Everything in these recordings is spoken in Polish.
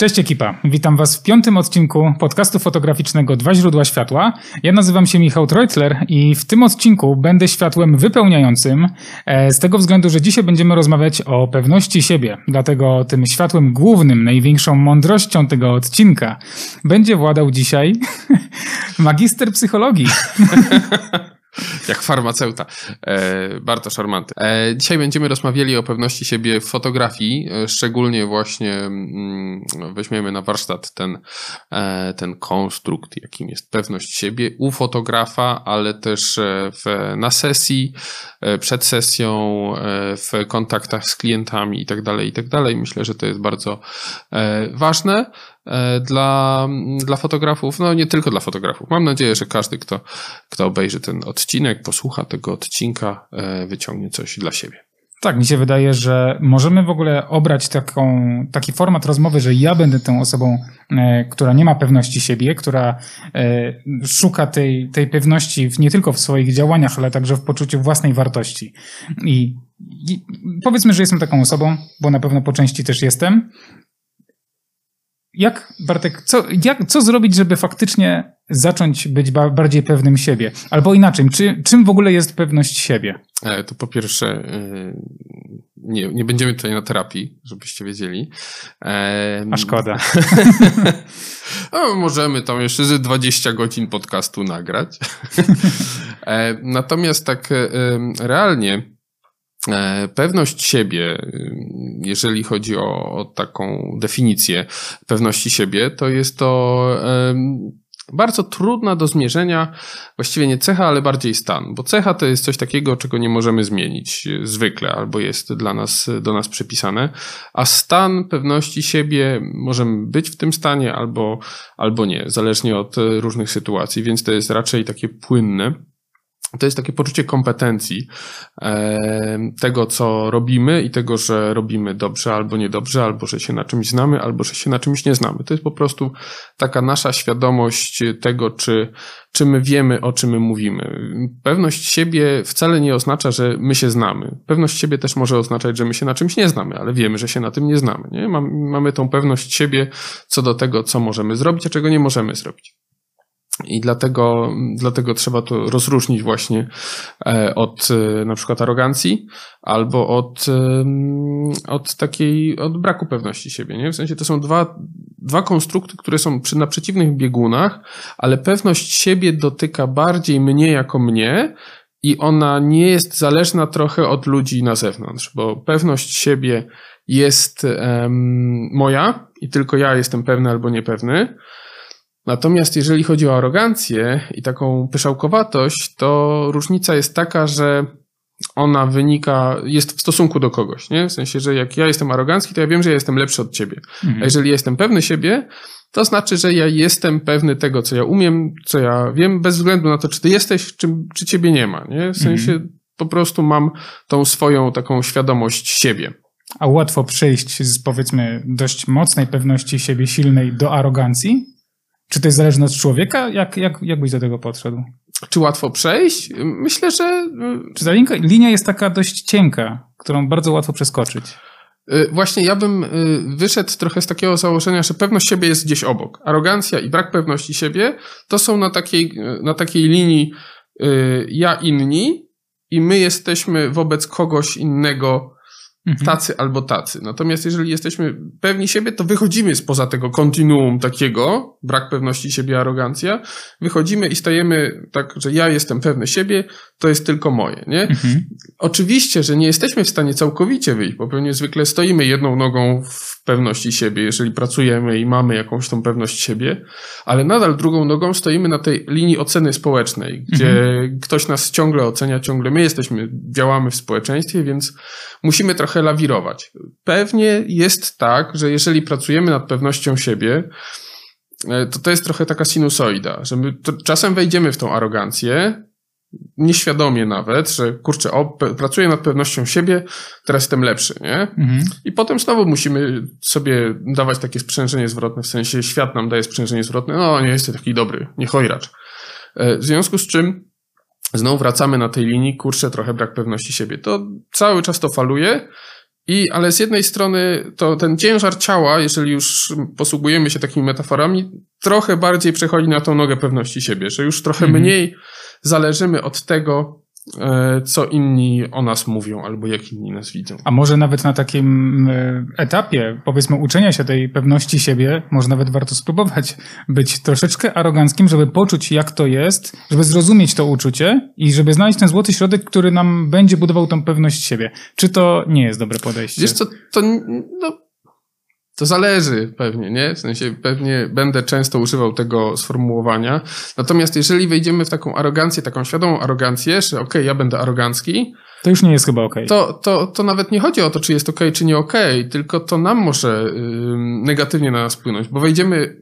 Cześć ekipa, witam Was w piątym odcinku podcastu fotograficznego Dwa źródła światła. Ja nazywam się Michał Treutler i w tym odcinku będę światłem wypełniającym e, z tego względu, że dzisiaj będziemy rozmawiać o pewności siebie. Dlatego tym światłem głównym, największą mądrością tego odcinka będzie władał dzisiaj magister psychologii. Jak farmaceuta. E, bardzo szarmanty. E, dzisiaj będziemy rozmawiali o pewności siebie w fotografii. E, szczególnie właśnie mm, weźmiemy na warsztat ten, e, ten konstrukt, jakim jest pewność siebie u fotografa, ale też e, w, na sesji, e, przed sesją, w kontaktach z klientami itd., tak itd. Tak Myślę, że to jest bardzo ważne. E, dla, dla fotografów, no nie tylko dla fotografów. Mam nadzieję, że każdy, kto, kto obejrzy ten odcinek, posłucha tego odcinka, e, wyciągnie coś dla siebie. Tak, mi się wydaje, że możemy w ogóle obrać taką, taki format rozmowy, że ja będę tą osobą, e, która nie ma pewności siebie, która e, szuka tej, tej pewności w, nie tylko w swoich działaniach, ale także w poczuciu własnej wartości. I, I powiedzmy, że jestem taką osobą, bo na pewno po części też jestem. Jak, Bartek, co, jak, co zrobić, żeby faktycznie zacząć być ba bardziej pewnym siebie? Albo inaczej, czy, czym w ogóle jest pewność siebie? E, to po pierwsze, e, nie, nie będziemy tutaj na terapii, żebyście wiedzieli. E, A szkoda. no, możemy tam jeszcze ze 20 godzin podcastu nagrać. Natomiast tak realnie, E, pewność siebie, jeżeli chodzi o, o, taką definicję pewności siebie, to jest to bardzo trudna do zmierzenia, właściwie nie cecha, ale bardziej stan, bo cecha to jest coś takiego, czego nie możemy zmienić zwykle, albo jest dla nas, do nas przypisane, a stan pewności siebie możemy być w tym stanie, albo, albo nie, zależnie od różnych sytuacji, więc to jest raczej takie płynne to jest takie poczucie kompetencji tego, co robimy i tego, że robimy dobrze albo niedobrze, albo że się na czymś znamy, albo że się na czymś nie znamy. To jest po prostu taka nasza świadomość tego, czy, czy my wiemy, o czym my mówimy. Pewność siebie wcale nie oznacza, że my się znamy. Pewność siebie też może oznaczać, że my się na czymś nie znamy, ale wiemy, że się na tym nie znamy. Nie? Mamy tą pewność siebie co do tego, co możemy zrobić, a czego nie możemy zrobić. I dlatego, dlatego trzeba to rozróżnić właśnie e, od e, na przykład arogancji albo od, od takiej, od braku pewności siebie, nie? W sensie to są dwa, dwa konstrukty, które są przy, na przeciwnych biegunach, ale pewność siebie dotyka bardziej mnie jako mnie i ona nie jest zależna trochę od ludzi na zewnątrz, bo pewność siebie jest um, moja i tylko ja jestem pewny albo niepewny, Natomiast jeżeli chodzi o arogancję i taką pyszałkowatość, to różnica jest taka, że ona wynika, jest w stosunku do kogoś, nie? W sensie, że jak ja jestem arogancki, to ja wiem, że ja jestem lepszy od ciebie. Mhm. A jeżeli jestem pewny siebie, to znaczy, że ja jestem pewny tego, co ja umiem, co ja wiem, bez względu na to, czy ty jesteś, czy, czy ciebie nie ma, nie? W sensie mhm. po prostu mam tą swoją taką świadomość siebie. A łatwo przejść z powiedzmy dość mocnej pewności siebie, silnej do arogancji? Czy to jest zależne od człowieka? Jak, jak, jak byś do tego podszedł? Czy łatwo przejść? Myślę, że. Y, Czy ta linia, linia jest taka dość cienka, którą bardzo łatwo przeskoczyć? Y, właśnie ja bym y, wyszedł trochę z takiego założenia, że pewność siebie jest gdzieś obok. Arogancja i brak pewności siebie to są na takiej, na takiej linii ja inni i my jesteśmy wobec kogoś innego Mhm. tacy albo tacy. Natomiast jeżeli jesteśmy pewni siebie, to wychodzimy spoza tego kontinuum takiego, brak pewności siebie, arogancja, wychodzimy i stajemy tak, że ja jestem pewny siebie, to jest tylko moje, nie? Mhm. Oczywiście, że nie jesteśmy w stanie całkowicie wyjść, bo pewnie zwykle stoimy jedną nogą w pewności siebie, jeżeli pracujemy i mamy jakąś tą pewność siebie, ale nadal drugą nogą stoimy na tej linii oceny społecznej, gdzie mhm. ktoś nas ciągle ocenia, ciągle my jesteśmy, działamy w społeczeństwie, więc musimy trochę trochę lawirować. Pewnie jest tak, że jeżeli pracujemy nad pewnością siebie, e, to to jest trochę taka sinusoida, że my czasem wejdziemy w tą arogancję, nieświadomie nawet, że kurczę, o, pracuję nad pewnością siebie, teraz jestem lepszy, nie? Mhm. I potem znowu musimy sobie dawać takie sprzężenie zwrotne, w sensie świat nam daje sprzężenie zwrotne, no nie jesteś taki dobry, nie chojracz. E, w związku z czym znowu wracamy na tej linii, kurczę, trochę brak pewności siebie. To cały czas to faluje, i, ale z jednej strony to ten ciężar ciała, jeżeli już posługujemy się takimi metaforami, trochę bardziej przechodzi na tą nogę pewności siebie, że już trochę mhm. mniej zależymy od tego, co inni o nas mówią albo jak inni nas widzą. A może nawet na takim e, etapie, powiedzmy, uczenia się tej pewności siebie, może nawet warto spróbować być troszeczkę aroganckim, żeby poczuć, jak to jest, żeby zrozumieć to uczucie i żeby znaleźć ten złoty środek, który nam będzie budował tą pewność siebie. Czy to nie jest dobre podejście? Wiesz co, to no, to zależy pewnie, nie? W sensie pewnie będę często używał tego sformułowania. Natomiast jeżeli wejdziemy w taką arogancję, taką świadomą arogancję, że okej, okay, ja będę arogancki, to już nie jest chyba okej. Okay. To, to, to nawet nie chodzi o to, czy jest okej, okay, czy nie okej, tylko to nam może yy, negatywnie na nas wpłynąć, bo wejdziemy,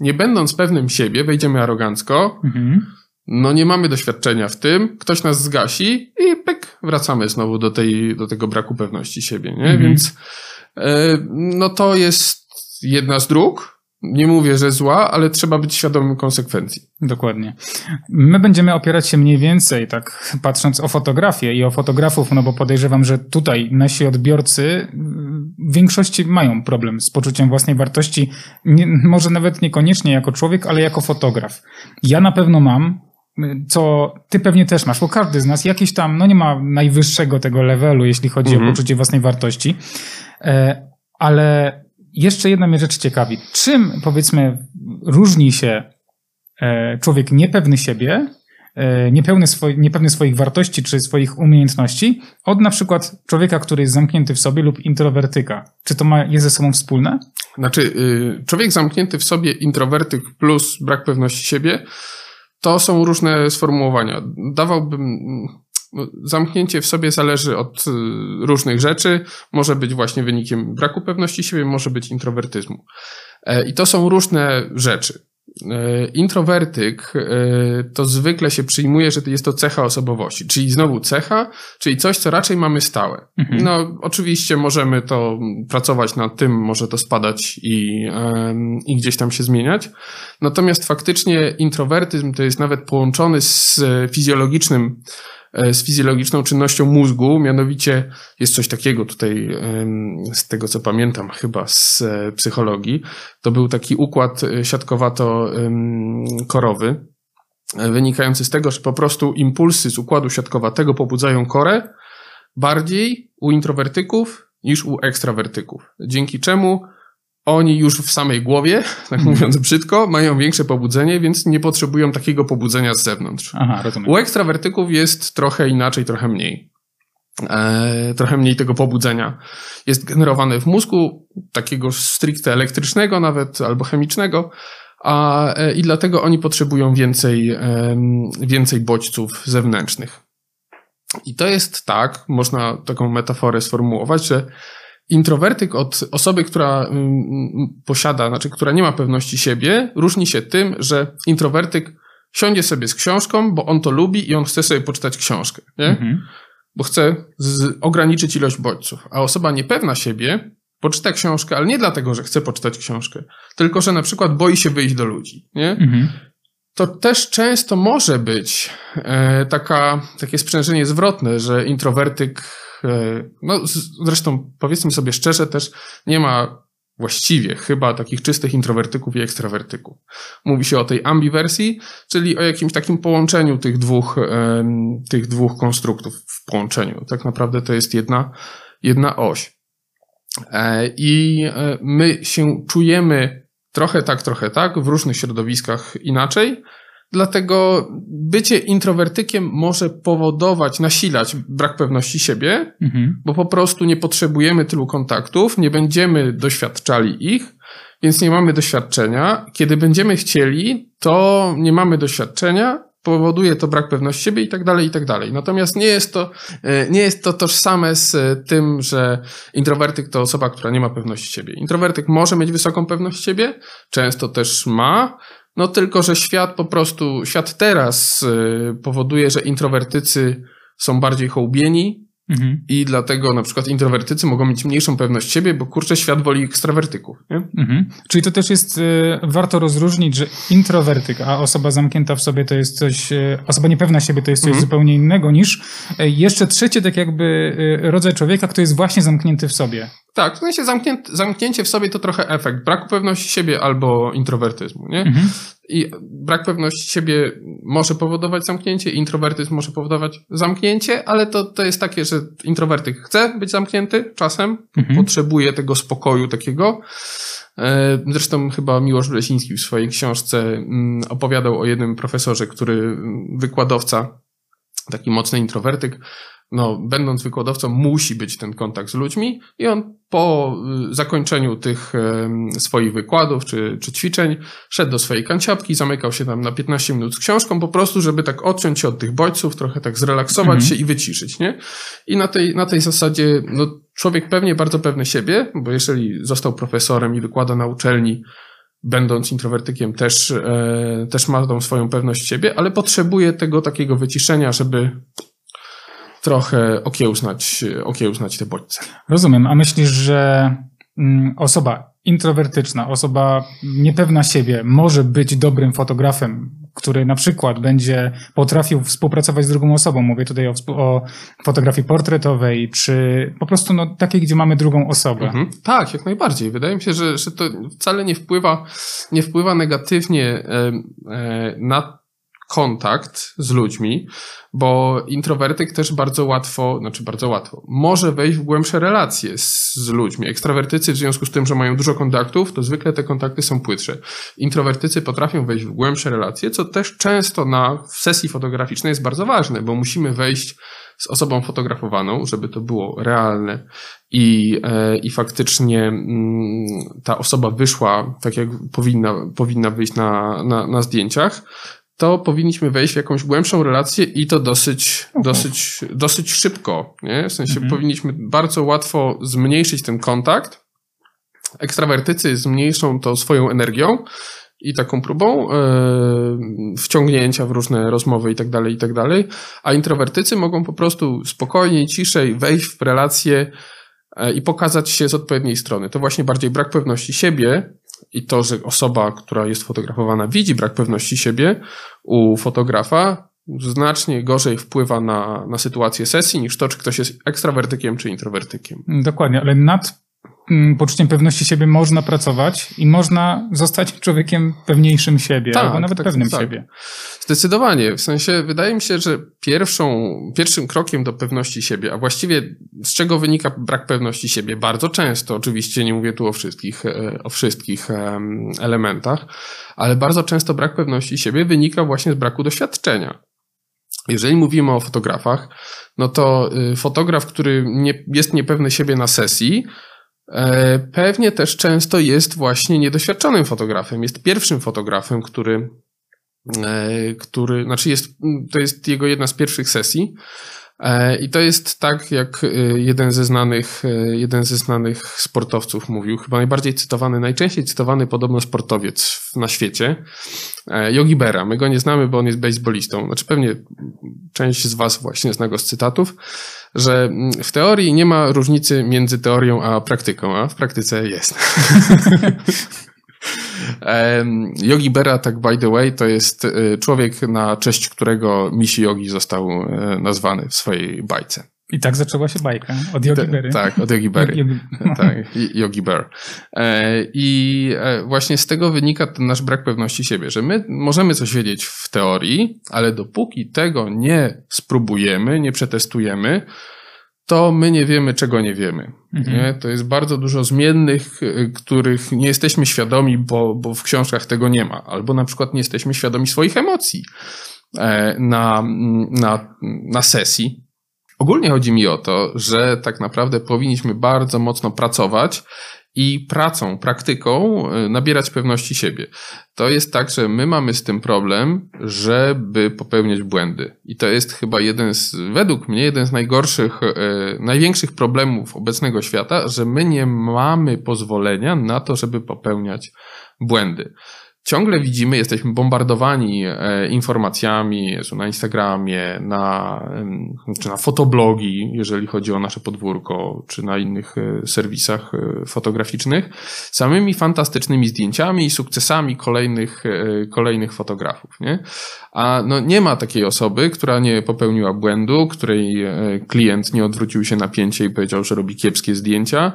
nie będąc pewnym siebie, wejdziemy arogancko, mhm. no nie mamy doświadczenia w tym, ktoś nas zgasi i pyk, wracamy znowu do, tej, do tego braku pewności siebie, nie? Mhm. Więc no to jest jedna z dróg. Nie mówię, że zła, ale trzeba być świadomym konsekwencji. Dokładnie. My będziemy opierać się mniej więcej, tak patrząc o fotografię i o fotografów, no bo podejrzewam, że tutaj nasi odbiorcy w większości mają problem z poczuciem własnej wartości, nie, może nawet niekoniecznie jako człowiek, ale jako fotograf. Ja na pewno mam, co ty pewnie też masz, bo każdy z nas jakiś tam, no nie ma najwyższego tego levelu, jeśli chodzi mhm. o poczucie własnej wartości. E, ale jeszcze jedna mnie rzecz ciekawi. Czym, powiedzmy, różni się e, człowiek niepewny siebie, e, niepewny, swoi, niepewny swoich wartości czy swoich umiejętności od na przykład człowieka, który jest zamknięty w sobie lub introwertyka? Czy to ma, jest ze sobą wspólne? Znaczy, y, człowiek zamknięty w sobie, introwertyk plus brak pewności siebie, to są różne sformułowania. Dawałbym no, zamknięcie w sobie zależy od y, różnych rzeczy. Może być właśnie wynikiem braku pewności siebie, może być introwertyzmu. E, I to są różne rzeczy. E, introwertyk e, to zwykle się przyjmuje, że jest to cecha osobowości, czyli znowu cecha, czyli coś, co raczej mamy stałe. Mhm. No, oczywiście możemy to pracować nad tym, może to spadać i, i gdzieś tam się zmieniać. Natomiast faktycznie introwertyzm to jest nawet połączony z fizjologicznym E, z fizjologiczną czynnością mózgu, mianowicie jest coś takiego tutaj, z tego co pamiętam chyba z e, psychologii, to był taki układ e, siatkowato-korowy, wynikający z tego, że po prostu impulsy z układu siatkowatego pobudzają korę bardziej u introwertyków niż u ekstrawertyków. Dzięki czemu oni już w samej głowie, tak mhm. mówiąc brzydko, mają większe pobudzenie, więc nie potrzebują takiego pobudzenia z zewnątrz. Aha, rozumiem. U ekstrawertyków jest trochę inaczej, trochę mniej. E, trochę mniej tego pobudzenia jest generowane w mózgu, takiego stricte elektrycznego nawet, albo chemicznego, a, e, i dlatego oni potrzebują więcej, e, więcej bodźców zewnętrznych. I to jest tak, można taką metaforę sformułować, że Introwertyk od osoby, która mm, mm, posiada, znaczy, która nie ma pewności siebie, różni się tym, że introwertyk siądzie sobie z książką, bo on to lubi i on chce sobie poczytać książkę, nie? Mhm. Bo chce ograniczyć ilość bodźców. A osoba niepewna siebie poczyta książkę, ale nie dlatego, że chce poczytać książkę, tylko że na przykład boi się wyjść do ludzi, nie? Mhm. To też często może być e, taka, takie sprzężenie zwrotne, że introwertyk no zresztą powiedzmy sobie szczerze też nie ma właściwie chyba takich czystych introwertyków i ekstrawertyków. Mówi się o tej ambiwersji, czyli o jakimś takim połączeniu tych dwóch, tych dwóch konstruktów w połączeniu. Tak naprawdę to jest jedna, jedna oś. E, I e, my się czujemy trochę tak, trochę tak, w różnych środowiskach inaczej, Dlatego bycie introwertykiem może powodować, nasilać brak pewności siebie, mhm. bo po prostu nie potrzebujemy tylu kontaktów, nie będziemy doświadczali ich, więc nie mamy doświadczenia. Kiedy będziemy chcieli, to nie mamy doświadczenia powoduje to brak pewności siebie i tak dalej, i tak dalej. Natomiast nie jest to, e, nie jest to tożsame z e, tym, że introwertyk to osoba, która nie ma pewności siebie. Introwertyk może mieć wysoką pewność siebie, często też ma, no tylko, że świat po prostu, świat teraz e, powoduje, że introwertycy są bardziej hołbieni, Mhm. I dlatego na przykład introwertycy mogą mieć mniejszą pewność siebie, bo kurczę, świat woli ekstrawertyków. Mhm. Czyli to też jest, y, warto rozróżnić, że introwertyk, a osoba zamknięta w sobie to jest coś, y, osoba niepewna siebie to jest coś mhm. zupełnie innego niż y, jeszcze trzecie tak jakby y, rodzaj człowieka, który jest właśnie zamknięty w sobie. Tak, w sensie zamknięcie, zamknięcie w sobie to trochę efekt braku pewności siebie albo introwertyzmu, nie? Mhm. I brak pewności siebie może powodować zamknięcie, introwertyzm może powodować zamknięcie, ale to, to jest takie, że introwertyk chce być zamknięty czasem, mhm. potrzebuje tego spokoju takiego. E, zresztą chyba Miłosz Blesiński w swojej książce mm, opowiadał o jednym profesorze, który mm, wykładowca, taki mocny introwertyk, no, będąc wykładowcą, musi być ten kontakt z ludźmi i on po y, zakończeniu tych swoich wykładów czy, czy ćwiczeń szedł do swojej kanciapki, zamykał się tam na 15 minut z książką, po prostu, żeby tak odciąć się od tych bodźców, trochę tak zrelaksować mhm. się i wyciszyć, nie? I na tej, na tej zasadzie, no, człowiek pewnie bardzo pewny siebie, bo jeżeli został profesorem i wykłada na uczelni, będąc introwertykiem, też, e, też ma tą swoją pewność siebie, ale potrzebuje tego takiego wyciszenia, żeby trochę okiełznać, okiełznać te bodźce. Rozumiem. A myślisz, że mm, osoba introwertyczna, osoba niepewna siebie może być dobrym fotografem, który na przykład będzie potrafił współpracować z drugą osobą. Mówię tutaj o, o fotografii portretowej, czy po prostu no, takiej, gdzie mamy drugą osobę. Mhm. Tak, jak najbardziej. Wydaje mi się, że, że to wcale nie wpływa, nie wpływa negatywnie e, e, na kontakt z ludźmi, bo introwertyk też bardzo łatwo, znaczy bardzo łatwo, może wejść w głębsze relacje z, z, ludźmi. Ekstrawertycy w związku z tym, że mają dużo kontaktów, to zwykle te kontakty są płytsze. Introwertycy potrafią wejść w głębsze relacje, co też często na sesji fotograficznej jest bardzo ważne, bo musimy wejść z osobą fotografowaną, żeby to było realne i, e, i faktycznie mm, ta osoba wyszła tak, jak powinna, powinna wyjść na, na, na zdjęciach to powinniśmy wejść w jakąś głębszą relację i to dosyć, okay. dosyć, dosyć szybko, nie? W sensie mhm. powinniśmy bardzo łatwo zmniejszyć ten kontakt. Ekstrawertycy zmniejszą to swoją energią i taką próbą yy, wciągnięcia w różne rozmowy i tak dalej, i tak dalej, a introwertycy mogą po prostu spokojniej, ciszej wejść w relację yy, i pokazać się z odpowiedniej strony. To właśnie bardziej brak pewności siebie i to, że osoba, która jest fotografowana, widzi brak pewności siebie u fotografa, znacznie gorzej wpływa na, na sytuację sesji niż to, czy ktoś jest ekstrawertykiem czy introwertykiem. Dokładnie, ale nad poczuciem pewności siebie można pracować i można zostać człowiekiem pewniejszym siebie, tak, albo nawet tak, pewnym tak. siebie. Zdecydowanie. W sensie wydaje mi się, że pierwszą, pierwszym krokiem do pewności siebie, a właściwie z czego wynika brak pewności siebie? Bardzo często, oczywiście nie mówię tu o wszystkich, e, o wszystkich elementach, ale bardzo często brak pewności siebie wynika właśnie z braku doświadczenia. Jeżeli mówimy o fotografach, no to y, fotograf, który nie, jest niepewny siebie na sesji, pewnie też często jest właśnie niedoświadczonym fotografem. Jest pierwszym fotografem, który, e, który, znaczy jest, to jest jego jedna z pierwszych sesji. E, I to jest tak, jak jeden ze znanych, jeden ze znanych sportowców mówił, chyba najbardziej cytowany, najczęściej cytowany podobno sportowiec na świecie, Yogi Berra. My go nie znamy, bo on jest baseballistą. Znaczy pewnie część z was właśnie zna go z cytatów że mm, w teorii nie ma różnicy między teorią a praktyką, a w praktyce jest. Yogi Berra, tak by the way, to jest y, człowiek, na cześć którego Misi Yogi został e, nazwany w swojej bajce. I tak zaczęła się bajka. Od Yogi Berry. Tak, od Yogi Berry. Yogi... tak, Yogi Bear. E, I e, właśnie z tego wynika ten nasz brak pewności siebie, że my możemy coś wiedzieć w teorii, ale dopóki tego nie spróbujemy, nie przetestujemy, to my nie wiemy, czego nie wiemy. Mhm. Nie? To jest bardzo dużo zmiennych, e, których nie jesteśmy świadomi, bo, bo w książkach tego nie ma. Albo na przykład nie jesteśmy świadomi swoich emocji na, na, na sesji. Ogólnie chodzi mi o to, że tak naprawdę powinniśmy bardzo mocno pracować i pracą, praktyką e, nabierać pewności siebie. To jest tak, że my mamy z tym problem, żeby popełniać błędy. I to jest chyba jeden z, według mnie, jeden z najgorszych, e, największych problemów obecnego świata, że my nie mamy pozwolenia na to, żeby popełniać błędy ciągle widzimy, jesteśmy bombardowani e, informacjami na Instagramie, na, czy na fotoblogi, jeżeli chodzi o nasze podwórko, czy na innych e, serwisach e, fotograficznych, samymi fantastycznymi zdjęciami i sukcesami kolejnych, kolejnych fotografów. Nie? A no, nie ma takiej osoby, która nie popełniła błędu, której klient nie odwrócił się na pięcie i powiedział, że robi kiepskie zdjęcia,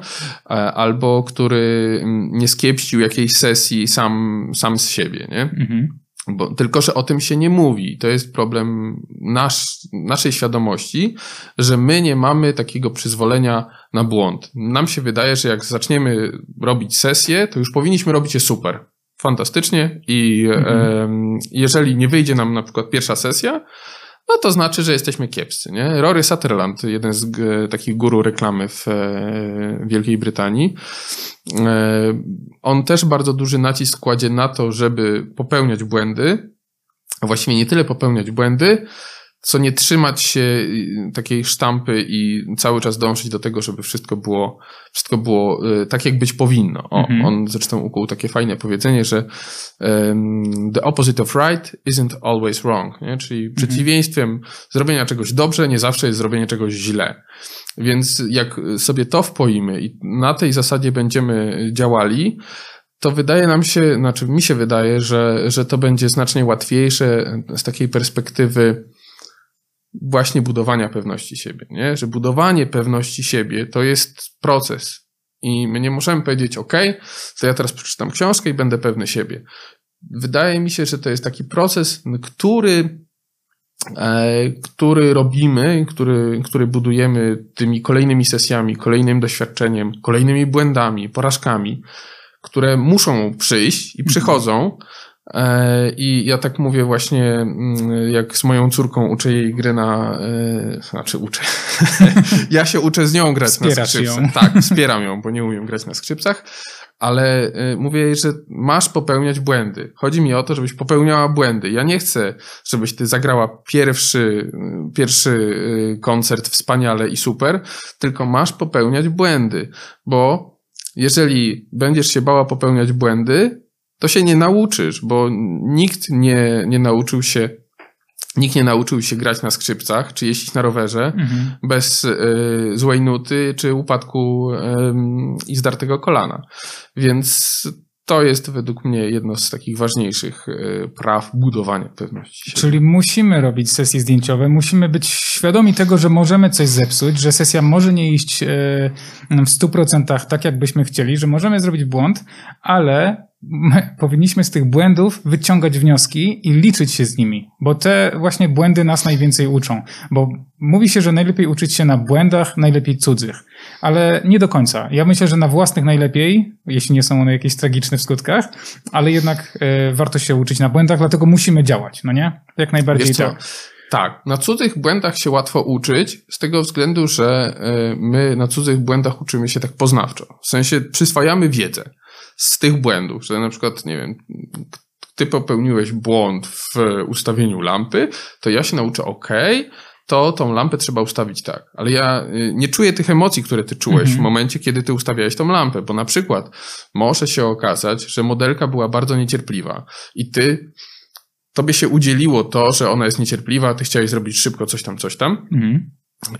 albo który nie skiepścił jakiejś sesji sam, sam z siebie, nie? Mhm. Bo, tylko, że o tym się nie mówi. To jest problem nasz, naszej świadomości, że my nie mamy takiego przyzwolenia na błąd. Nam się wydaje, że jak zaczniemy robić sesję, to już powinniśmy robić je super, fantastycznie i mhm. e, jeżeli nie wyjdzie nam na przykład pierwsza sesja, no to znaczy, że jesteśmy kiepscy. Nie? Rory Sutherland, jeden z takich guru reklamy w e, Wielkiej Brytanii, e, on też bardzo duży nacisk kładzie na to, żeby popełniać błędy, a właściwie nie tyle popełniać błędy, co nie trzymać się y, takiej sztampy i cały czas dążyć do tego, żeby wszystko było, wszystko było y, tak, jak być powinno. O, mhm. On zresztą ukuł takie fajne powiedzenie, że um, the opposite of right isn't always wrong, nie? czyli mhm. przeciwieństwem zrobienia czegoś dobrze nie zawsze jest zrobienie czegoś źle. Więc jak sobie to wpoimy i na tej zasadzie będziemy działali, to wydaje nam się, znaczy mi się wydaje, że, że to będzie znacznie łatwiejsze z takiej perspektywy właśnie budowania pewności siebie, nie? Że budowanie pewności siebie to jest proces. I my nie możemy powiedzieć, OK, to ja teraz przeczytam książkę i będę pewny siebie. Wydaje mi się, że to jest taki proces, który, e, który robimy, który, który budujemy tymi kolejnymi sesjami, kolejnym doświadczeniem, kolejnymi błędami, porażkami, które muszą przyjść i przychodzą, E, I ja tak mówię właśnie, mm, jak z moją córką uczę jej gry na, e, znaczy uczę. ja się uczę z nią grać Wspierasz na skrzypcach. Ją. Tak, wspieram ją, bo nie umiem grać na skrzypcach, ale e, mówię jej, że masz popełniać błędy. Chodzi mi o to, żebyś popełniała błędy. Ja nie chcę, żebyś ty zagrała pierwszy, pierwszy koncert wspaniale i super, tylko masz popełniać błędy, bo jeżeli będziesz się bała popełniać błędy, to się nie nauczysz, bo nikt nie, nie nauczył się Nikt nie nauczył się grać na skrzypcach, czy jeździć na rowerze mhm. bez y, złej nuty, czy upadku y, i zdartego kolana. Więc to jest według mnie jedno z takich ważniejszych y, praw budowania pewności. Czyli musimy robić sesje zdjęciowe, musimy być świadomi tego, że możemy coś zepsuć, że sesja może nie iść y, w 100% tak, jak byśmy chcieli, że możemy zrobić błąd, ale powinniśmy z tych błędów wyciągać wnioski i liczyć się z nimi, bo te właśnie błędy nas najwięcej uczą. Bo mówi się, że najlepiej uczyć się na błędach, najlepiej cudzych, ale nie do końca. Ja myślę, że na własnych najlepiej, jeśli nie są one jakieś tragiczne w skutkach, ale jednak e, warto się uczyć na błędach, dlatego musimy działać, no nie? Jak najbardziej tak. Tak, na cudzych błędach się łatwo uczyć, z tego względu, że e, my na cudzych błędach uczymy się tak poznawczo. W sensie przyswajamy wiedzę z tych błędów, że na przykład, nie wiem, ty popełniłeś błąd w ustawieniu lampy, to ja się nauczę, ok, to tą lampę trzeba ustawić tak. Ale ja y, nie czuję tych emocji, które ty czułeś mhm. w momencie, kiedy ty ustawiałeś tą lampę, bo na przykład może się okazać, że modelka była bardzo niecierpliwa i ty tobie się udzieliło to, że ona jest niecierpliwa, ty chciałeś zrobić szybko coś tam, coś tam. Mhm.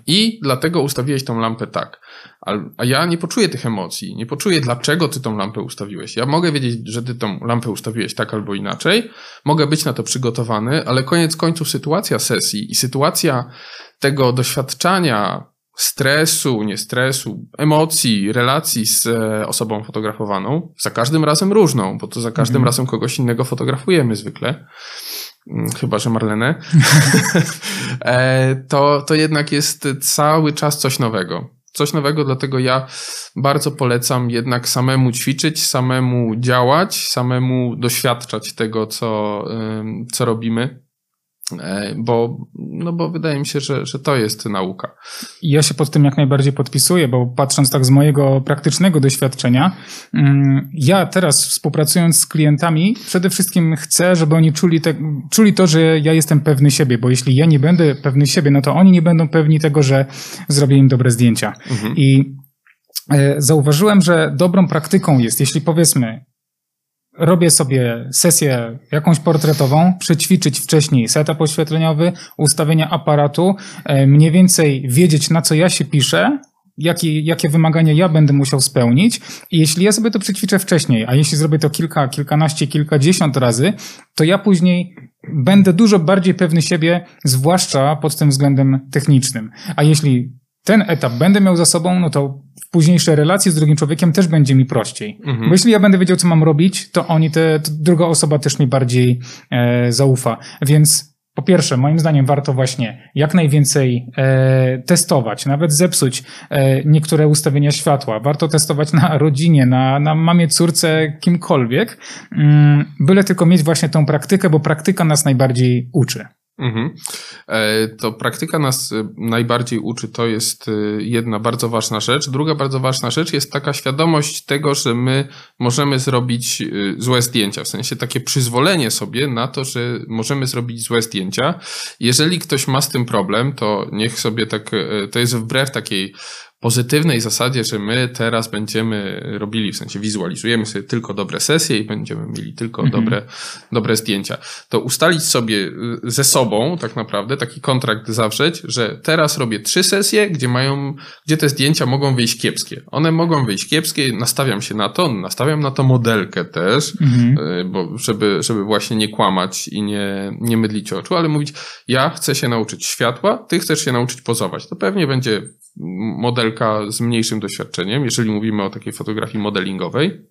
I dlatego ustawiłeś tą lampę tak. A, ja nie poczuję tych emocji, nie poczuję, dlaczego ty tą lampę ustawiłeś. Ja mogę wiedzieć, że ty tą lampę ustawiłeś tak albo inaczej, mogę być na to przygotowany, ale koniec końców sytuacja sesji i sytuacja tego doświadczania stresu, nie stresu, emocji, relacji z e, osobą fotografowaną, za każdym razem różną, bo to za każdym mhm. razem kogoś innego fotografujemy zwykle chyba że Marlenę, e, to, to jednak jest cały czas coś nowego. Coś nowego, dlatego ja bardzo polecam jednak samemu ćwiczyć, samemu działać, samemu doświadczać tego, co, co robimy. E, bo, no bo wydaje mi się, że, że to jest nauka. Ja się pod tym jak najbardziej podpisuję, bo patrząc tak z mojego praktycznego doświadczenia, mm, ja teraz współpracując z klientami, przede wszystkim chcę, żeby oni czuli, te, czuli to, że ja jestem pewny siebie, bo jeśli ja nie będę pewny siebie, no to oni nie będą pewni tego, że zrobię im dobre zdjęcia. Mhm. I e, zauważyłem, że dobrą praktyką jest, jeśli powiedzmy, robię sobie sesję jakąś portretową, przećwiczyć wcześniej setup oświetleniowy, ustawienia aparatu, e, mniej więcej wiedzieć na co ja się piszę, jakie, jakie wymagania ja będę musiał spełnić. I jeśli ja sobie to przećwiczę wcześniej, a jeśli zrobię to kilka, kilkanaście, kilkadziesiąt razy, to ja później będę dużo bardziej pewny siebie, zwłaszcza pod tym względem technicznym. A jeśli ten etap będę miał za sobą, no to w późniejszej relacji z drugim człowiekiem też będzie mi prościej. Mhm. Bo jeśli ja będę wiedział, co mam robić, to oni, te, to druga osoba też mi bardziej e, zaufa. Więc po pierwsze, moim zdaniem warto właśnie jak najwięcej e, testować, nawet zepsuć e, niektóre ustawienia światła. Warto testować na rodzinie, na, na mamie, córce, kimkolwiek, mm, byle tylko mieć właśnie tą praktykę, bo praktyka nas najbardziej uczy. Mhm. E, to praktyka nas e, najbardziej uczy, to jest e, jedna bardzo ważna rzecz. Druga bardzo ważna rzecz jest taka świadomość tego, że my możemy zrobić złe zdjęcia, w sensie takie przyzwolenie sobie na to, że możemy zrobić złe zdjęcia. Jeżeli ktoś ma z tym problem, to niech sobie tak, to jest wbrew takiej pozytywnej zasadzie, że my teraz będziemy robili, w sensie wizualizujemy sobie tylko dobre sesje i będziemy mieli tylko mhm. dobre, dobre zdjęcia. To ustalić sobie y, ze sobą tak naprawdę taki kontrakt zawrzeć, że teraz robię trzy sesje, gdzie mają, gdzie te zdjęcia mogą wyjść kiepskie. One mogą wyjść kiepskie, nastawiam się na to, nastawiam na to modelkę też, mhm. Y, bo żeby, żeby właśnie nie kłamać i nie, nie mydlić oczu, ale mówić, ja chcę się nauczyć światła, ty chcesz się nauczyć pozować. To pewnie będzie modelka z mniejszym doświadczeniem, jeżeli mówimy o takiej fotografii modelingowej.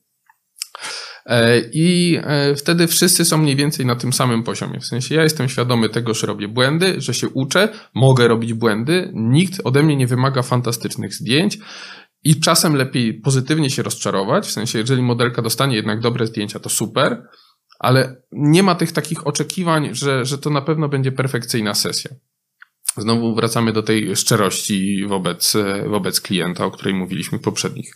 E, I e, wtedy wszyscy są mniej więcej na tym samym poziomie. W sensie ja jestem świadomy tego, że robię błędy, że się uczę, mogę robić błędy, nikt ode mnie nie wymaga fantastycznych zdjęć. I czasem lepiej pozytywnie się rozczarować, w sensie, jeżeli modelka dostanie jednak dobre zdjęcia, to super, ale nie ma tych takich oczekiwań, że, że to na pewno będzie perfekcyjna sesja. Znowu wracamy do tej szczerości wobec, wobec klienta, o której mówiliśmy w poprzednich,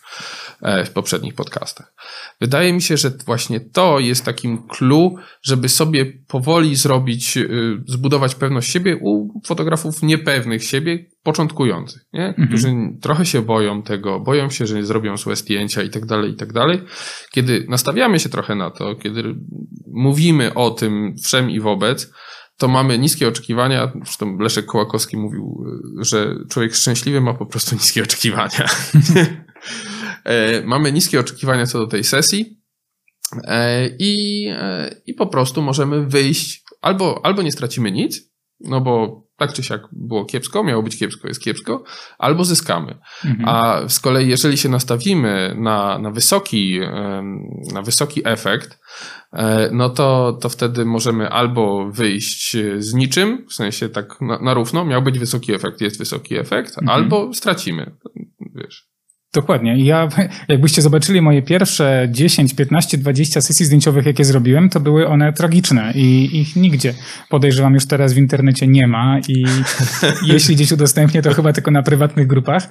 e, w poprzednich podcastach. Wydaje mi się, że właśnie to jest takim clue, żeby sobie powoli zrobić, y, zbudować pewność siebie u fotografów niepewnych siebie, początkujących, nie? Mhm. którzy trochę się boją tego, boją się, że nie zrobią złe zdjęcia i tak dalej, i tak dalej. Kiedy nastawiamy się trochę na to, kiedy mówimy o tym wszem i wobec, to mamy niskie oczekiwania. Zresztą Leszek Kołakowski mówił, że człowiek szczęśliwy ma po prostu niskie oczekiwania. E, mamy niskie oczekiwania co do tej sesji e, i, e, i po prostu możemy wyjść, albo, albo nie stracimy nic, no bo tak czy siak było kiepsko, miało być kiepsko, jest kiepsko, albo zyskamy. Mhm. A z kolei, jeżeli się nastawimy na, na, wysoki, na wysoki efekt, e, no to, to wtedy możemy albo wyjść z niczym, w sensie tak na, na równo, miał być wysoki efekt, jest wysoki efekt, mhm. albo stracimy. Wiesz. Dokładnie. Ja, jakbyście zobaczyli moje pierwsze 10, 15, 20 sesji zdjęciowych, jakie zrobiłem, to były one tragiczne i ich nigdzie podejrzewam już teraz w internecie nie ma i jeśli gdzieś udostępnię, to chyba tylko na prywatnych grupach.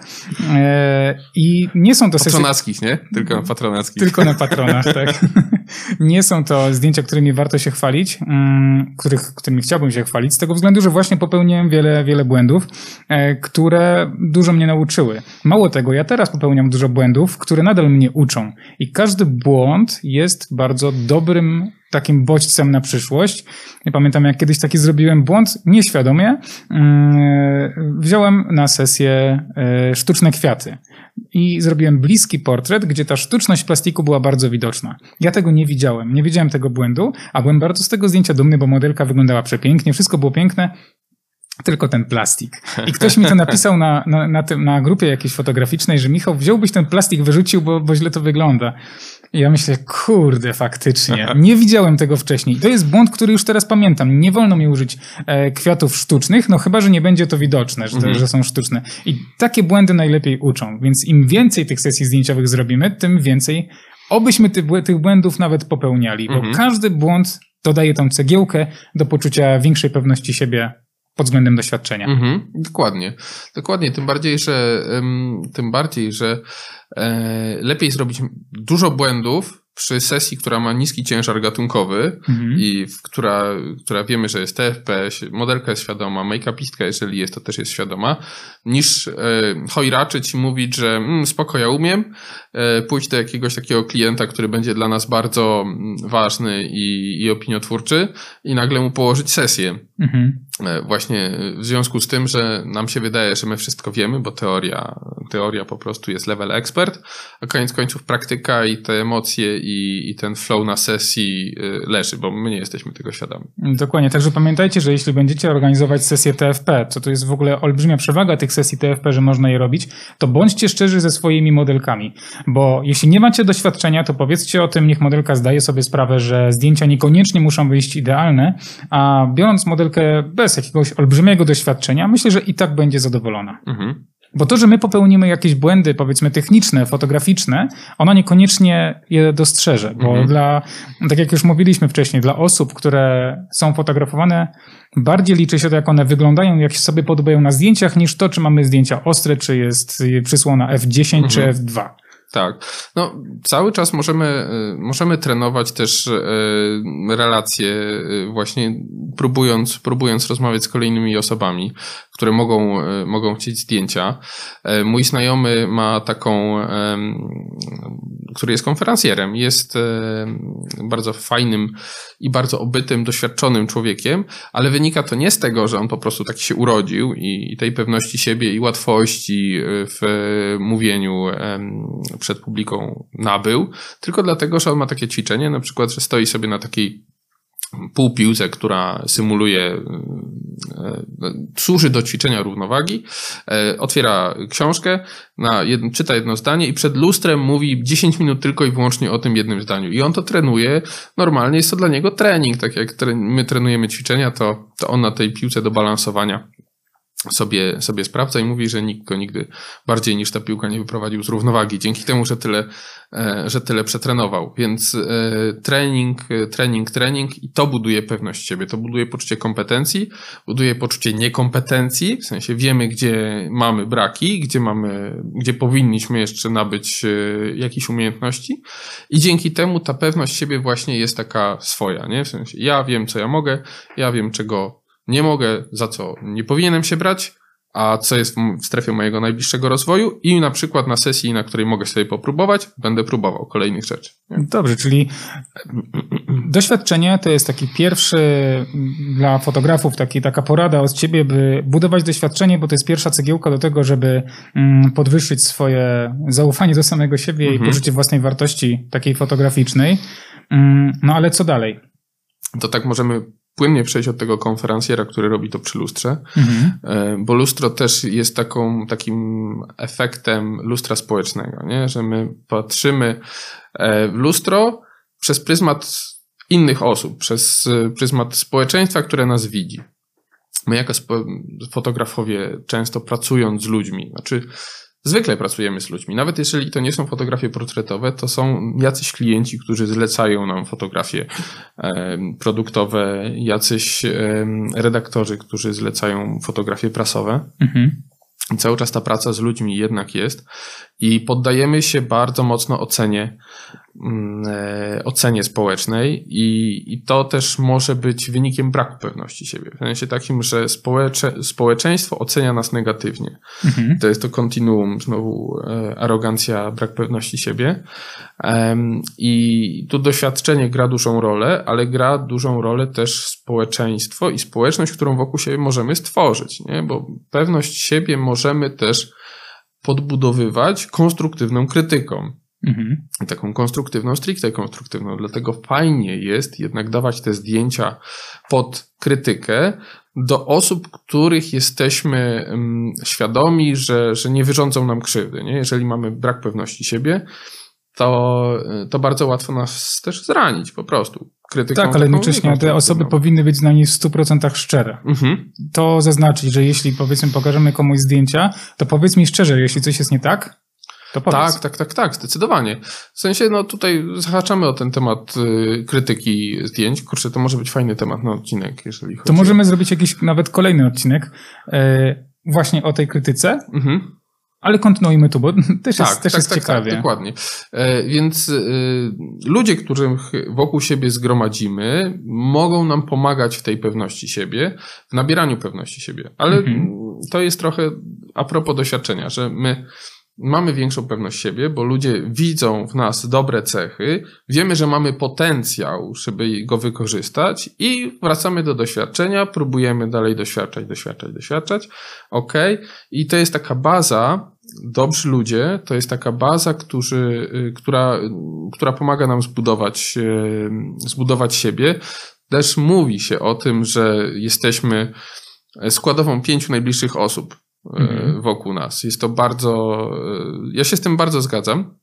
E, I nie są to sesje... Patronackich, nie? Tylko na patronackich. Tylko na patronach, tak. Nie są to zdjęcia, którymi warto się chwalić, mm, których, którymi chciałbym się chwalić, z tego względu, że właśnie popełniłem wiele, wiele błędów, e, które dużo mnie nauczyły. Mało tego, ja teraz popełniam popełniam dużo błędów, które nadal mnie uczą. I każdy błąd jest bardzo dobrym takim bodźcem na przyszłość. Ja pamiętam, jak kiedyś taki zrobiłem błąd, nieświadomie, mm, wziąłem na sesję e, sztuczne kwiaty i zrobiłem bliski portret, gdzie ta sztuczność plastiku była bardzo widoczna. Ja tego nie widziałem, nie widziałem tego błędu, a byłem bardzo z tego zdjęcia dumny, bo modelka wyglądała przepięknie, wszystko było piękne, tylko ten plastik. I ktoś mi to napisał na, na, na, tym, na grupie jakiejś fotograficznej, że Michał, wziąłbyś ten plastik, wyrzucił, bo, bo źle to wygląda. I ja myślę, kurde, faktycznie. Nie widziałem tego wcześniej. To jest błąd, który już teraz pamiętam. Nie wolno mi użyć e, kwiatów sztucznych, no chyba, że nie będzie to widoczne, że, mhm. że są sztuczne. I takie błędy najlepiej uczą. Więc im więcej tych sesji zdjęciowych zrobimy, tym więcej obyśmy ty, tych błędów nawet popełniali, bo mhm. każdy błąd dodaje tą cegiełkę do poczucia większej pewności siebie pod względem doświadczenia. Mhm, dokładnie. Dokładnie, tym bardziej, że tym bardziej, że e, lepiej zrobić dużo błędów przy sesji, która ma niski ciężar gatunkowy mhm. i w, która, która wiemy, że jest TFP, modelka jest świadoma, make-upistka, jeżeli jest, to też jest świadoma, niż e, hojraczyć i mówić, że mm, spoko, ja umiem, e, pójść do jakiegoś takiego klienta, który będzie dla nas bardzo mm, ważny i, i opiniotwórczy i nagle mu położyć sesję. Mhm. E, właśnie w związku z tym, że nam się wydaje, że my wszystko wiemy, bo teoria, teoria po prostu jest level expert, a koniec końców praktyka i te emocje i, i ten flow na sesji y, leży, bo my nie jesteśmy tego świadomi. Dokładnie, także pamiętajcie, że jeśli będziecie organizować sesję TFP, co to jest w ogóle olbrzymia przewaga tych sesji TFP, że można je robić, to bądźcie szczerzy ze swoimi modelkami, bo jeśli nie macie doświadczenia, to powiedzcie o tym, niech modelka zdaje sobie sprawę, że zdjęcia niekoniecznie muszą wyjść idealne, a biorąc modelkę bez jakiegoś olbrzymiego doświadczenia, myślę, że i tak będzie zadowolona. Mhm. Bo to, że my popełnimy jakieś błędy, powiedzmy techniczne, fotograficzne, ona niekoniecznie je dostrzeże, bo mhm. dla, tak jak już mówiliśmy wcześniej, dla osób, które są fotografowane, bardziej liczy się to, jak one wyglądają, jak się sobie podobają na zdjęciach, niż to, czy mamy zdjęcia ostre, czy jest przysłona F10 mhm. czy F2. Tak. No, cały czas możemy, y, możemy trenować też y, relacje, y, właśnie próbując, próbując rozmawiać z kolejnymi osobami, które mogą, mogą chcieć zdjęcia. Mój znajomy ma taką, który jest konferencjerem, jest bardzo fajnym i bardzo obytym, doświadczonym człowiekiem, ale wynika to nie z tego, że on po prostu tak się urodził i tej pewności siebie i łatwości w mówieniu przed publiką nabył, tylko dlatego, że on ma takie ćwiczenie, na przykład, że stoi sobie na takiej półpiłce, która symuluje, e, służy do ćwiczenia równowagi, e, otwiera książkę, na jedno, czyta jedno zdanie i przed lustrem mówi 10 minut tylko i wyłącznie o tym jednym zdaniu. I on to trenuje, normalnie jest to dla niego trening, tak jak my trenujemy ćwiczenia, to, to on na tej piłce do balansowania sobie, sobie sprawdza i mówi, że nikt go nigdy bardziej niż ta piłka nie wyprowadził z równowagi, dzięki temu, że tyle, e, że tyle przetrenował. Więc e, trening, trening, trening i to buduje pewność siebie, to buduje poczucie kompetencji, buduje poczucie niekompetencji, w sensie wiemy, gdzie mamy braki, gdzie mamy, gdzie powinniśmy jeszcze nabyć e, jakieś umiejętności i dzięki temu ta pewność siebie właśnie jest taka swoja, nie? W sensie ja wiem, co ja mogę, ja wiem, czego nie mogę, za co nie powinienem się brać, a co jest w strefie mojego najbliższego rozwoju i na przykład na sesji, na której mogę sobie popróbować, będę próbował kolejnych rzeczy. Nie? Dobrze, czyli doświadczenie to jest taki pierwszy dla fotografów, taki, taka porada od ciebie, by budować doświadczenie, bo to jest pierwsza cegiełka do tego, żeby podwyższyć swoje zaufanie do samego siebie mhm. i poczucie własnej wartości takiej fotograficznej. No ale co dalej? To tak możemy płynnie przejść od tego konferencjera, który robi to przy lustrze, mhm. E, bo lustro też jest taką, takim efektem lustra społecznego, nie? że my patrzymy e, w lustro przez pryzmat innych osób, przez e, pryzmat społeczeństwa, które nas widzi. My jako fotografowie często pracując z ludźmi, znaczy Zwykle pracujemy z ludźmi. Nawet jeżeli to nie są fotografie portretowe, to są jacyś klienci, którzy zlecają nam fotografie produktowe, jacyś redaktorzy, którzy zlecają fotografie prasowe. Mhm. I cały czas ta praca z ludźmi jednak jest i poddajemy się bardzo mocno ocenie ocenie społecznej i, i to też może być wynikiem braku pewności siebie. W sensie takim, że społecze, społeczeństwo ocenia nas negatywnie. Mhm. To jest to kontinuum, znowu e, arogancja, brak pewności siebie. I tu doświadczenie gra dużą rolę, ale gra dużą rolę też społeczeństwo i społeczność, którą wokół siebie możemy stworzyć, nie? bo pewność siebie możemy też podbudowywać konstruktywną krytyką. Mhm. Taką konstruktywną, stricte konstruktywną. Dlatego fajnie jest jednak dawać te zdjęcia pod krytykę do osób, których jesteśmy um, świadomi, że, że nie wyrządzą nam krzywdy. Nie? Jeżeli mamy brak pewności siebie, to, to bardzo łatwo nas też zranić po prostu. Krytyką tak, ale jednocześnie te osoby powinny być z nami w 100% szczere. Mhm. To zaznaczyć, że jeśli powiedzmy pokażemy komuś zdjęcia, to powiedz mi szczerze, jeśli coś jest nie tak. Tak, tak, tak, tak, zdecydowanie. W sensie, no tutaj zahaczamy o ten temat y, krytyki zdjęć. Kurczę, to może być fajny temat na odcinek, jeżeli chodzi To możemy o... zrobić jakiś nawet kolejny odcinek y, właśnie o tej krytyce. Mhm. Ale kontynuujmy tu, bo też tak, jest, też tak, jest tak, tak ciekawie. Tak, dokładnie. E, więc y, ludzie, których wokół siebie zgromadzimy, mogą nam pomagać w tej pewności siebie, w nabieraniu pewności siebie. Ale mhm. to jest trochę a propos doświadczenia, że my mamy większą pewność siebie, bo ludzie widzą w nas dobre cechy, wiemy, że mamy potencjał, żeby go wykorzystać i wracamy do doświadczenia, próbujemy dalej doświadczać, doświadczać, doświadczać. Ok. I to jest taka baza, dobrzy ludzie, to jest taka baza, którzy, y, która, która pomaga nam zbudować, y, zbudować siebie. Też mówi się o tym, że jesteśmy składową pięciu najbliższych osób mhm. wokół nas. Jest to bardzo, e, ja się z tym bardzo zgadzam.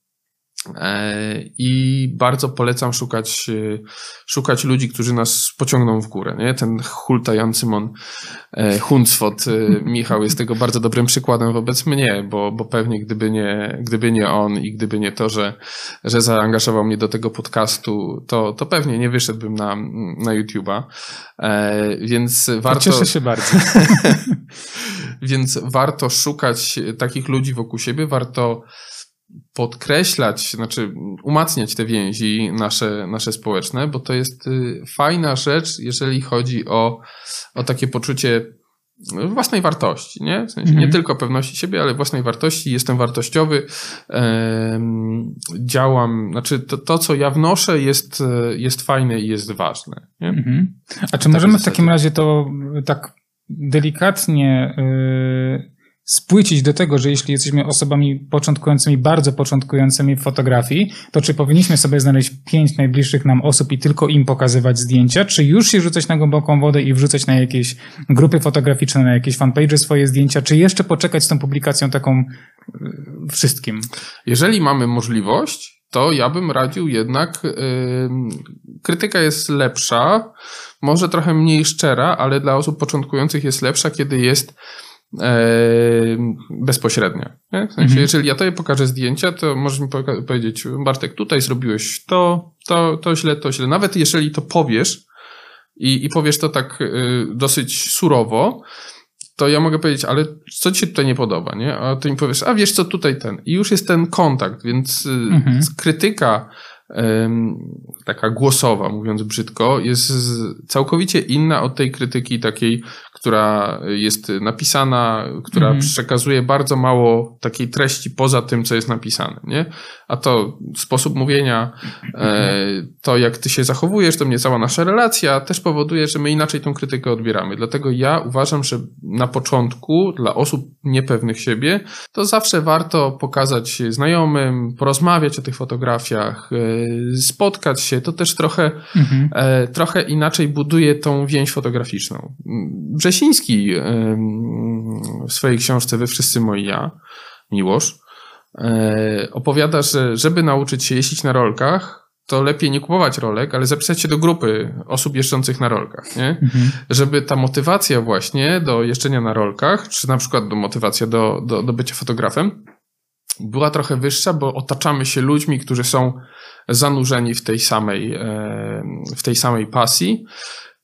E, I bardzo polecam szukać, e, szukać ludzi, którzy nas pociągną w górę. Nie? Ten hultający mon Huncwot, Michał jest tego bardzo dobrym przykładem wobec mnie, bo, bo pewnie gdyby nie, gdyby nie on i gdyby nie to, że, że zaangażował mnie do tego podcastu, to, to pewnie nie wyszedłbym na, na YouTube'a. Więc warto. Cieszę się bardzo. Więc warto szukać takich ludzi wokół siebie, warto podkreślać, znaczy umacniać te więzi nasze, nasze społeczne, bo to jest y, fajna rzecz, jeżeli chodzi o, o takie poczucie własnej wartości, nie? W sensie mhm. nie tylko pewności siebie, ale własnej wartości. Jestem wartościowy, działam, znaczy to, to, co ja wnoszę jest, jest fajne i jest ważne. Mhm. A czy możemy w takim razie to tak delikatnie yy, spłycić do tego, że jeśli jesteśmy osobami początkującymi, bardzo początkującymi w fotografii, to czy powinniśmy sobie znaleźć pięć najbliższych nam osób i tylko im pokazywać zdjęcia, czy już się rzucać na głęboką wodę i wrzucać na jakieś grupy fotograficzne, na jakieś fanpage swoje zdjęcia, czy jeszcze poczekać z tą publikacją taką yy, wszystkim? Jeżeli mamy możliwość, to ja bym radził jednak, yy, krytyka jest lepsza, może trochę mniej szczera, ale dla osób początkujących jest lepsza, kiedy jest bezpośrednia. Nie? W sensie, mhm. jeżeli ja tobie pokażę zdjęcia, to możesz mi powiedzieć, Bartek, tutaj zrobiłeś to, to, to źle, to źle. Nawet jeżeli to powiesz i, i powiesz to tak y, dosyć surowo, to ja mogę powiedzieć, ale co ci się tutaj nie podoba, nie? A ty mi powiesz, a wiesz co, tutaj ten. I już jest ten kontakt, więc y, mhm. krytyka taka głosowa, mówiąc brzydko, jest całkowicie inna od tej krytyki takiej która jest napisana, która mhm. przekazuje bardzo mało takiej treści poza tym, co jest napisane, nie? A to sposób mówienia, e, to jak ty się zachowujesz, to mnie cała nasza relacja też powoduje, że my inaczej tą krytykę odbieramy. Dlatego ja uważam, że na początku dla osób niepewnych siebie, to zawsze warto pokazać znajomym, porozmawiać o tych fotografiach, e, spotkać się. To też trochę, mhm. E, trochę inaczej buduje tą więź fotograficzną. Wrzesiński w swojej książce Wy wszyscy moi ja, Miłosz, e, opowiada, że żeby nauczyć się jeździć na rolkach, to lepiej nie kupować rolek, ale zapisać się do grupy osób jeżdżących na rolkach, nie? Mhm. Żeby ta motywacja właśnie do jeżdżenia na rolkach, czy na przykład do motywacja do, do, do bycia fotografem, była trochę wyższa, bo otaczamy się ludźmi, którzy są zanurzeni w tej samej, w tej samej pasji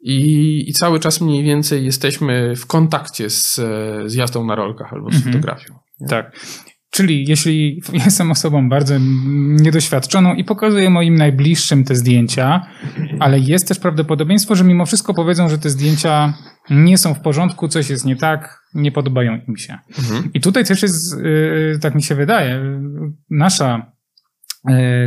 i, I cały czas mniej więcej jesteśmy w kontakcie z, z jazdą na rolkach albo z mhm. fotografią. Nie? Tak. Czyli jeśli jestem osobą bardzo niedoświadczoną i pokazuję moim najbliższym te zdjęcia, ale jest też prawdopodobieństwo, że mimo wszystko powiedzą, że te zdjęcia nie są w porządku, coś jest nie tak, nie podobają im się. Mhm. I tutaj też jest, y, tak mi się wydaje, nasza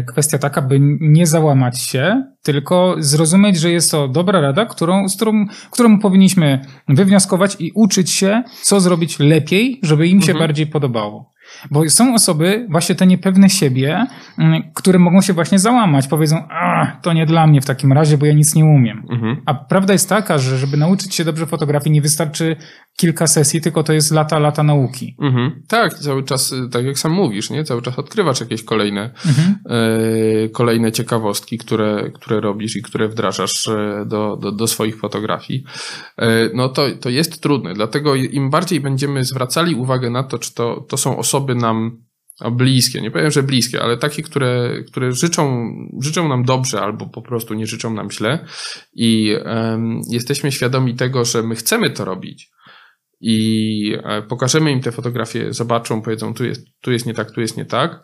kwestia taka, by nie załamać się, tylko zrozumieć, że jest to dobra rada, którą, z którą, którą powinniśmy wywnioskować i uczyć się, co zrobić lepiej, żeby im się mhm. bardziej podobało. Bo są osoby, właśnie te niepewne siebie, mm, które mogą się właśnie załamać. Powiedzą, a to nie dla mnie w takim razie, bo ja nic nie umiem. Mhm. A prawda jest taka, że żeby nauczyć się dobrze fotografii, nie wystarczy kilka sesji, tylko to jest lata, lata nauki. Mhm. Tak, cały czas, y, tak jak sam mówisz, nie? cały czas odkrywasz jakieś kolejne, mhm. e, kolejne ciekawostki, które, które robisz i które wdrażasz e, do, do, do swoich fotografii. E, no to, to jest trudne, dlatego im bardziej będziemy zwracali uwagę na to, czy to, to są osoby nam bliskie, nie powiem, że bliskie, ale takie, które, które życzą, życzą nam dobrze albo po prostu nie życzą nam źle i um, jesteśmy świadomi tego, że my chcemy to robić i e, pokażemy im te fotografie, zobaczą, powiedzą tu jest, tu jest nie tak, tu jest nie tak,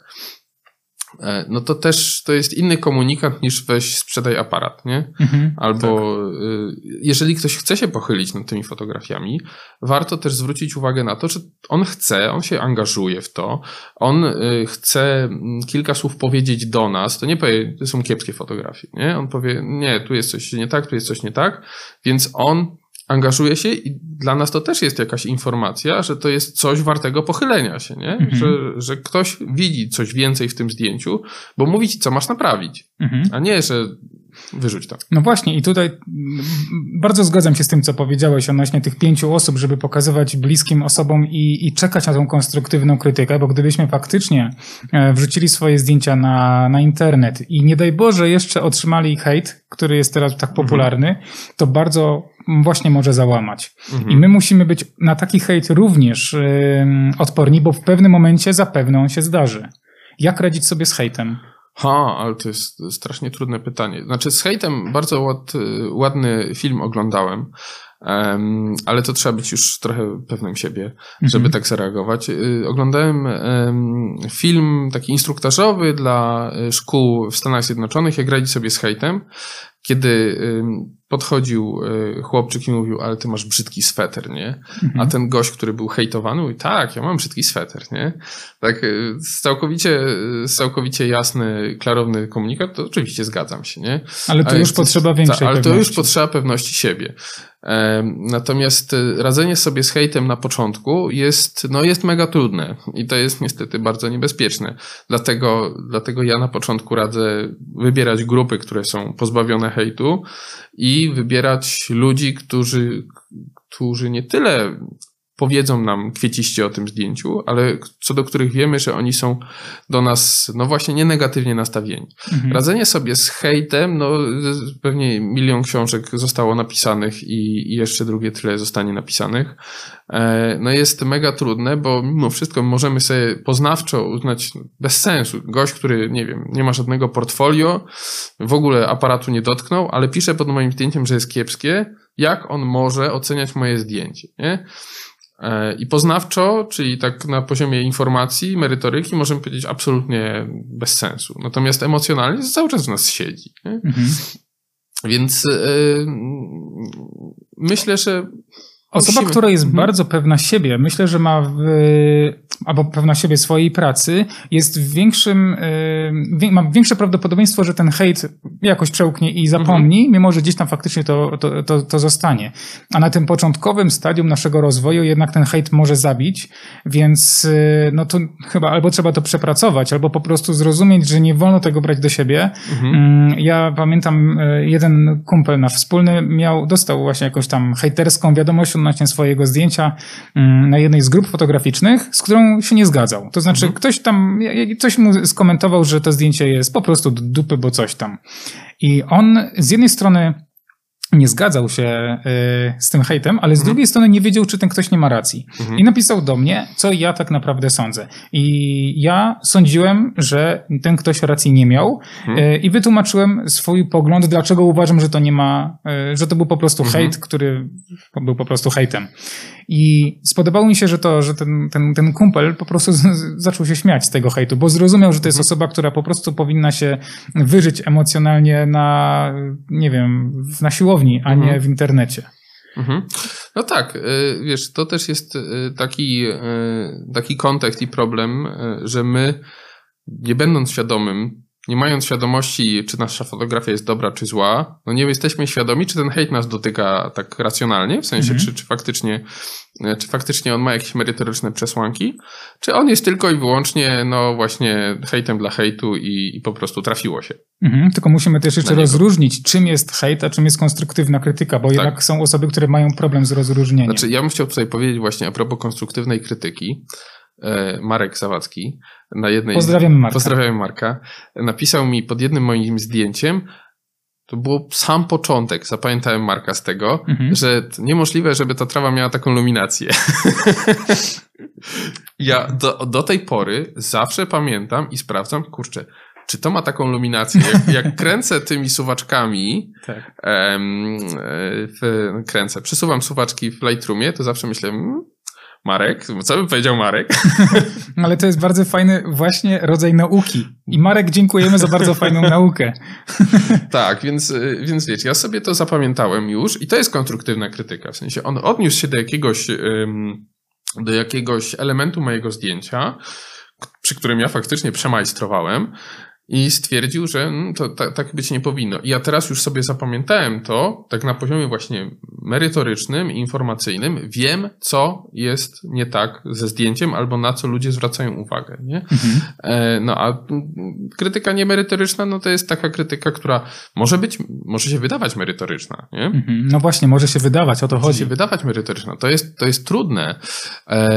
E, no to też to jest inny komunikat niż weź sprzedaj aparat, nie? Mhm, Albo tak. jeżeli ktoś chce się pochylić nad tymi fotografiami, warto też zwrócić uwagę na to, że on chce, on się angażuje w to, on chce mm, kilka słów powiedzieć do nas, to nie powie, to są kiepskie fotografie, nie? On powie, nie, tu jest coś nie tak, tu jest coś nie tak, więc on angażuje się i dla nas to też jest jakaś informacja, że to jest coś wartego pochylenia się, nie? Mhm. Że, że ktoś widzi coś więcej w tym zdjęciu, bo mówi ci, co masz naprawić, mhm. a nie, że wyrzuć to. No właśnie i tutaj bardzo zgadzam się z tym, co powiedziałeś odnośnie tych pięciu osób, żeby pokazywać bliskim osobom i, i czekać na tą konstruktywną krytykę, bo gdybyśmy faktycznie e, wrzucili swoje zdjęcia na, na internet i nie daj Boże jeszcze otrzymali hejt, który jest teraz tak popularny, mhm. to bardzo właśnie może załamać. Mhm. I my musimy być na taki hejt również yy, odporni, bo w pewnym momencie zapewne on się zdarzy. Jak radzić sobie z hejtem? Ha, ale to jest strasznie trudne pytanie. Znaczy, z hejtem bardzo ład, ładny film oglądałem, um, ale to trzeba być już trochę pewnym siebie, żeby mhm. tak zareagować. Y, oglądałem film taki instruktażowy dla y, szkół w Stanach Zjednoczonych, jak radzić sobie z hejtem, kiedy podchodził y, chłopczyk i mówił, ale ty masz brzydki sweter, nie? Mhm. A ten gość, który był hejtowany, mówi, tak, ja mam brzydki sweter, nie? Tak, y, całkowicie, y, całkowicie jasny, klarowny komunikat, to oczywiście zgadzam się, nie? Ale to już potrzeba większej ta, Ale pewności. to już potrzeba pewności siebie. Natomiast radzenie sobie z hejtem na początku jest, no jest mega trudne i to jest niestety bardzo niebezpieczne. Dlatego, dlatego ja na początku radzę wybierać grupy, które są pozbawione hejtu i wybierać ludzi, którzy, którzy nie tyle powiedzą nam kwieciście o tym zdjęciu, ale co do których wiemy, że oni są do nas, no właśnie, nie negatywnie nastawieni. Mhm. Radzenie sobie z hejtem, no pewnie milion książek zostało napisanych i, i jeszcze drugie tyle zostanie napisanych. E, no jest mega trudne, bo mimo wszystko możemy sobie poznawczo uznać bez sensu. Gość, który, nie wiem, nie ma żadnego portfolio, w ogóle aparatu nie dotknął, ale pisze pod moim zdjęciem, że jest kiepskie, jak on może oceniać moje zdjęcie, nie? E, I poznawczo, czyli tak na poziomie informacji, merytoryki, możemy powiedzieć absolutnie bez sensu. Natomiast emocjonalnie cały czas w nas siedzi. Mhm. Więc yy, myślę, że Osoba, Musimy. która jest mhm. bardzo pewna siebie, myślę, że ma w, albo pewna siebie swojej pracy, jest w większym, y, ma większe prawdopodobieństwo, że ten hejt jakoś przełknie i zapomni, mhm. mimo że gdzieś tam faktycznie to, to, to, to zostanie. A na tym początkowym stadium naszego rozwoju jednak ten hejt może zabić, więc y, no to chyba albo trzeba to przepracować, albo po prostu zrozumieć, że nie wolno tego brać do siebie. Mhm. Mm, ja pamiętam, y, jeden kumpel nasz wspólny miał, dostał właśnie jakąś tam hejterską wiadomość odnośnie swojego zdjęcia mm, na jednej z grup fotograficznych, z którą się nie zgadzał. To znaczy, mhm. ktoś tam, coś mu skomentował, że to zdjęcie jest po prostu do dupy, bo coś tam. I on z jednej strony nie zgadzał się y, z tym hejtem, ale z mhm. drugiej strony nie wiedział, czy ten ktoś nie ma racji. Mhm. I napisał do mnie, co ja tak naprawdę sądzę. I ja sądziłem, że ten ktoś racji nie miał mhm. y, i wytłumaczyłem swój pogląd, dlaczego uważam, że to nie ma, y, że to był po prostu mhm. hejt, który był po prostu hejtem. I spodobało mi się, że to, że ten, ten, ten kumpel po prostu z, zaczął się śmiać z tego hejtu, bo zrozumiał, że to jest mhm. osoba, która po prostu powinna się wyżyć emocjonalnie na, nie wiem, na siłowni, a mhm. nie w internecie. Mhm. No tak, y, wiesz, to też jest y, taki, y, taki kontekst i problem, że my, nie będąc świadomym nie mając świadomości, czy nasza fotografia jest dobra, czy zła, no nie jesteśmy świadomi, czy ten hejt nas dotyka tak racjonalnie, w sensie, mhm. czy, czy, faktycznie, czy faktycznie on ma jakieś merytoryczne przesłanki, czy on jest tylko i wyłącznie, no właśnie, hejtem dla hejtu i, i po prostu trafiło się. Mhm, tylko musimy też jeszcze rozróżnić, czym jest hejt, a czym jest konstruktywna krytyka, bo tak. jednak są osoby, które mają problem z rozróżnieniem. Znaczy, ja bym chciał tutaj powiedzieć właśnie a propos konstruktywnej krytyki, E, Marek Zawadzki na jednej. Pozdrawiam Marka. Pozdrawiam Marka. Napisał mi pod jednym moim zdjęciem, to był sam początek, zapamiętałem Marka z tego, mhm. że niemożliwe, żeby ta trawa miała taką luminację. Ja do, do tej pory zawsze pamiętam i sprawdzam, kurczę, czy to ma taką luminację? Jak, jak kręcę tymi suwaczkami, tak. em, w, kręcę, przesuwam suwaczki w Lightroomie, to zawsze myślę, hmm, Marek? Co bym powiedział Marek? Ale to jest bardzo fajny właśnie rodzaj nauki. I Marek, dziękujemy za bardzo fajną naukę. tak, więc, więc wiecie, ja sobie to zapamiętałem już i to jest konstruktywna krytyka. W sensie on odniósł się do jakiegoś, do jakiegoś elementu mojego zdjęcia, przy którym ja faktycznie przemajstrowałem i stwierdził, że mm, to tak, tak być nie powinno. I ja teraz już sobie zapamiętałem to, tak na poziomie właśnie merytorycznym i informacyjnym, wiem, co jest nie tak ze zdjęciem, albo na co ludzie zwracają uwagę. Nie? Mhm. E, no a krytyka niemerytoryczna, no to jest taka krytyka, która może być, może się wydawać merytoryczna. Nie? Mhm. No właśnie, może się wydawać, o to może chodzi. się wydawać merytoryczna. To jest, to jest trudne. E,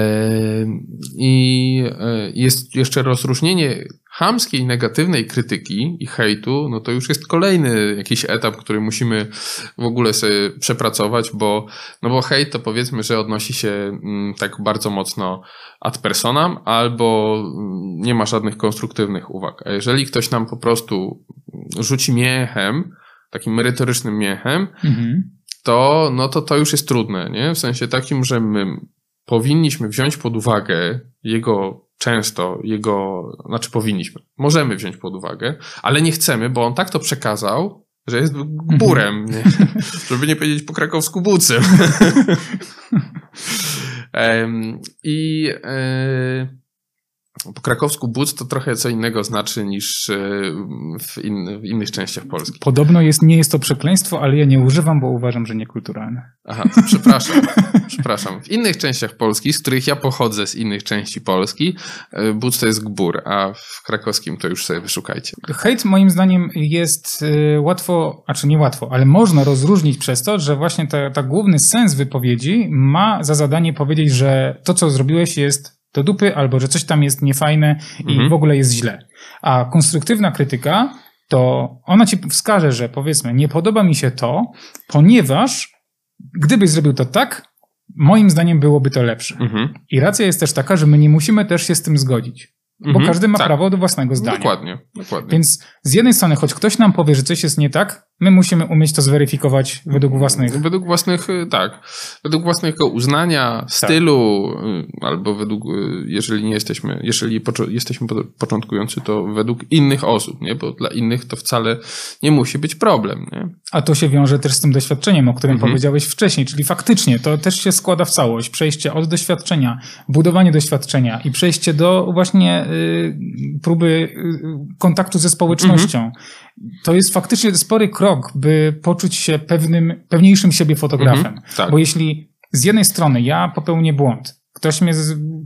I e, jest jeszcze rozróżnienie chamskiej, negatywnej krytyki i hejtu, no to już jest kolejny jakiś etap, który musimy w ogóle sobie przepracować, bo, no bo hejt to powiedzmy, że odnosi się mm, tak bardzo mocno ad personam, albo mm, nie ma żadnych konstruktywnych uwag. A jeżeli ktoś nam po prostu rzuci miechem, takim merytorycznym miechem, mhm. to, no to to już jest trudne, nie? W sensie takim, że my powinniśmy wziąć pod uwagę jego często jego, znaczy powinniśmy, możemy wziąć pod uwagę, ale nie chcemy, bo on tak to przekazał, że jest gburem, nie? żeby nie powiedzieć po krakowsku bucem. I e, po krakowsku but to trochę co innego znaczy niż e, w, in, w, innych częściach Polski. Podobno jest, nie jest to przekleństwo, ale ja nie używam, bo uważam, że niekulturalne. Aha, przepraszam. przepraszam. W innych częściach Polski, z których ja pochodzę z innych części Polski, e, but to jest gbur, a w krakowskim to już sobie wyszukajcie. Hejt moim zdaniem jest e, łatwo, a czy nie łatwo, ale można rozróżnić przez to, że właśnie ta, ta główny sens wypowiedzi ma za zadanie powiedzieć, że to, co zrobiłeś jest do dupy, albo że coś tam jest niefajne i mhm. w ogóle jest źle. A konstruktywna krytyka to ona ci wskaże, że powiedzmy, nie podoba mi się to, ponieważ gdybyś zrobił to tak, moim zdaniem byłoby to lepsze. Mhm. I racja jest też taka, że my nie musimy też się z tym zgodzić. Bo mhm, każdy ma tak. prawo do własnego zdania. Dokładnie, dokładnie. Więc z jednej strony, choć ktoś nam powie, że coś jest nie tak, my musimy umieć to zweryfikować według własnych. Według własnych, y, tak. Według własnego uznania, tak. stylu, tak. albo według, y, jeżeli nie jesteśmy, jeżeli jesteśmy początkujący, to według innych osób, nie? Bo dla innych to wcale nie musi być problem, nie? A to się wiąże też z tym doświadczeniem, o którym mhm. powiedziałeś wcześniej, czyli faktycznie to też się składa w całość. Przejście od doświadczenia, budowanie doświadczenia i przejście do właśnie y, próby y, kontaktu ze społecznością. Mhm. To jest faktycznie spory krok, by poczuć się pewnym, pewniejszym siebie fotografem. Mhm, tak. Bo jeśli z jednej strony ja popełnię błąd, ktoś, mnie,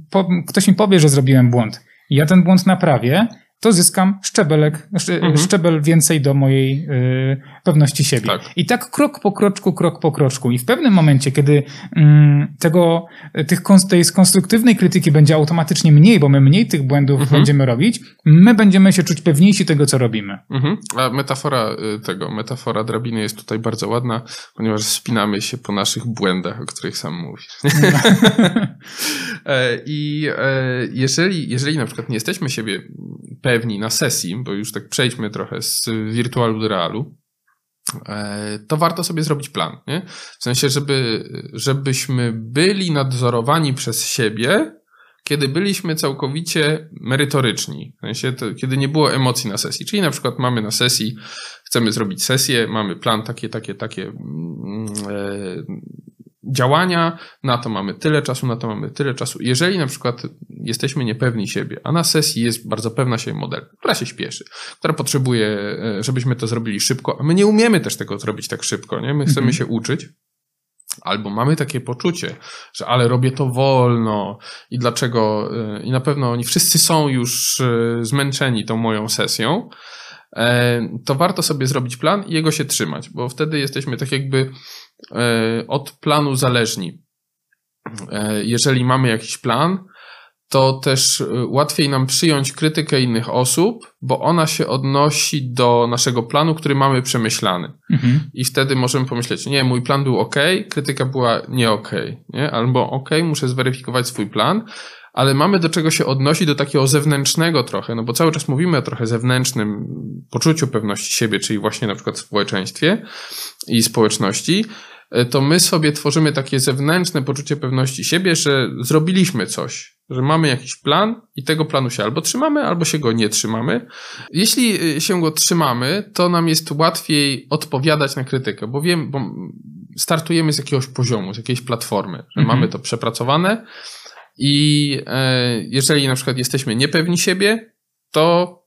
po, ktoś mi powie, że zrobiłem błąd, ja ten błąd naprawię, to zyskam szczebelek, mhm. szczebel więcej do mojej y, pewności siebie. Tak. I tak krok po kroczku, krok po kroczku. I w pewnym momencie, kiedy mm, tego, tych, tej konstruktywnej krytyki będzie automatycznie mniej, bo my mniej tych błędów mhm. będziemy robić, my będziemy się czuć pewniejsi tego, co robimy. Mhm. A metafora y, tego, metafora drabiny jest tutaj bardzo ładna, ponieważ spinamy się po naszych błędach, o których sam mówisz. E, I e, jeżeli, jeżeli na przykład nie jesteśmy siebie pewni na sesji, bo już tak przejdźmy trochę z wirtualu do realu, e, to warto sobie zrobić plan. Nie? W sensie, żeby, żebyśmy byli nadzorowani przez siebie, kiedy byliśmy całkowicie merytoryczni. W sensie, to, kiedy nie było emocji na sesji. Czyli na przykład mamy na sesji, chcemy zrobić sesję, mamy plan takie, takie, takie. Działania, na to mamy tyle czasu, na to mamy tyle czasu. Jeżeli na przykład jesteśmy niepewni siebie, a na sesji jest bardzo pewna siebie model, która się śpieszy, która potrzebuje, e, żebyśmy to zrobili szybko, a my nie umiemy też tego zrobić tak szybko, nie? My chcemy mhm. się uczyć, Albo mamy takie poczucie, że ale robię to wolno i dlaczego, e, i na pewno oni wszyscy są już e, zmęczeni tą moją sesją, to warto sobie zrobić plan i jego się trzymać, bo wtedy jesteśmy tak jakby od planu zależni. E, jeżeli mamy jakiś plan, to też y, łatwiej nam przyjąć krytykę innych osób, bo ona się odnosi do naszego planu, który mamy przemyślany. Mhm. I wtedy możemy pomyśleć, nie, mój plan był ok, krytyka była nie ok, nie? albo ok, muszę zweryfikować swój plan, ale mamy do czego się odnosić, do takiego zewnętrznego trochę, no bo cały czas mówimy o trochę zewnętrznym poczuciu pewności siebie, czyli właśnie na przykład w społeczeństwie i społeczności, e, to my sobie tworzymy takie zewnętrzne poczucie pewności siebie, że zrobiliśmy coś, że mamy jakiś plan i tego planu się albo trzymamy, albo się go nie trzymamy. Jeśli e, się go trzymamy, to nam jest łatwiej odpowiadać na krytykę, bo wiem, bo startujemy z jakiegoś poziomu, z jakiejś platformy, że mhm. mamy to przepracowane, i e, jeżeli na przykład jesteśmy niepewni siebie, to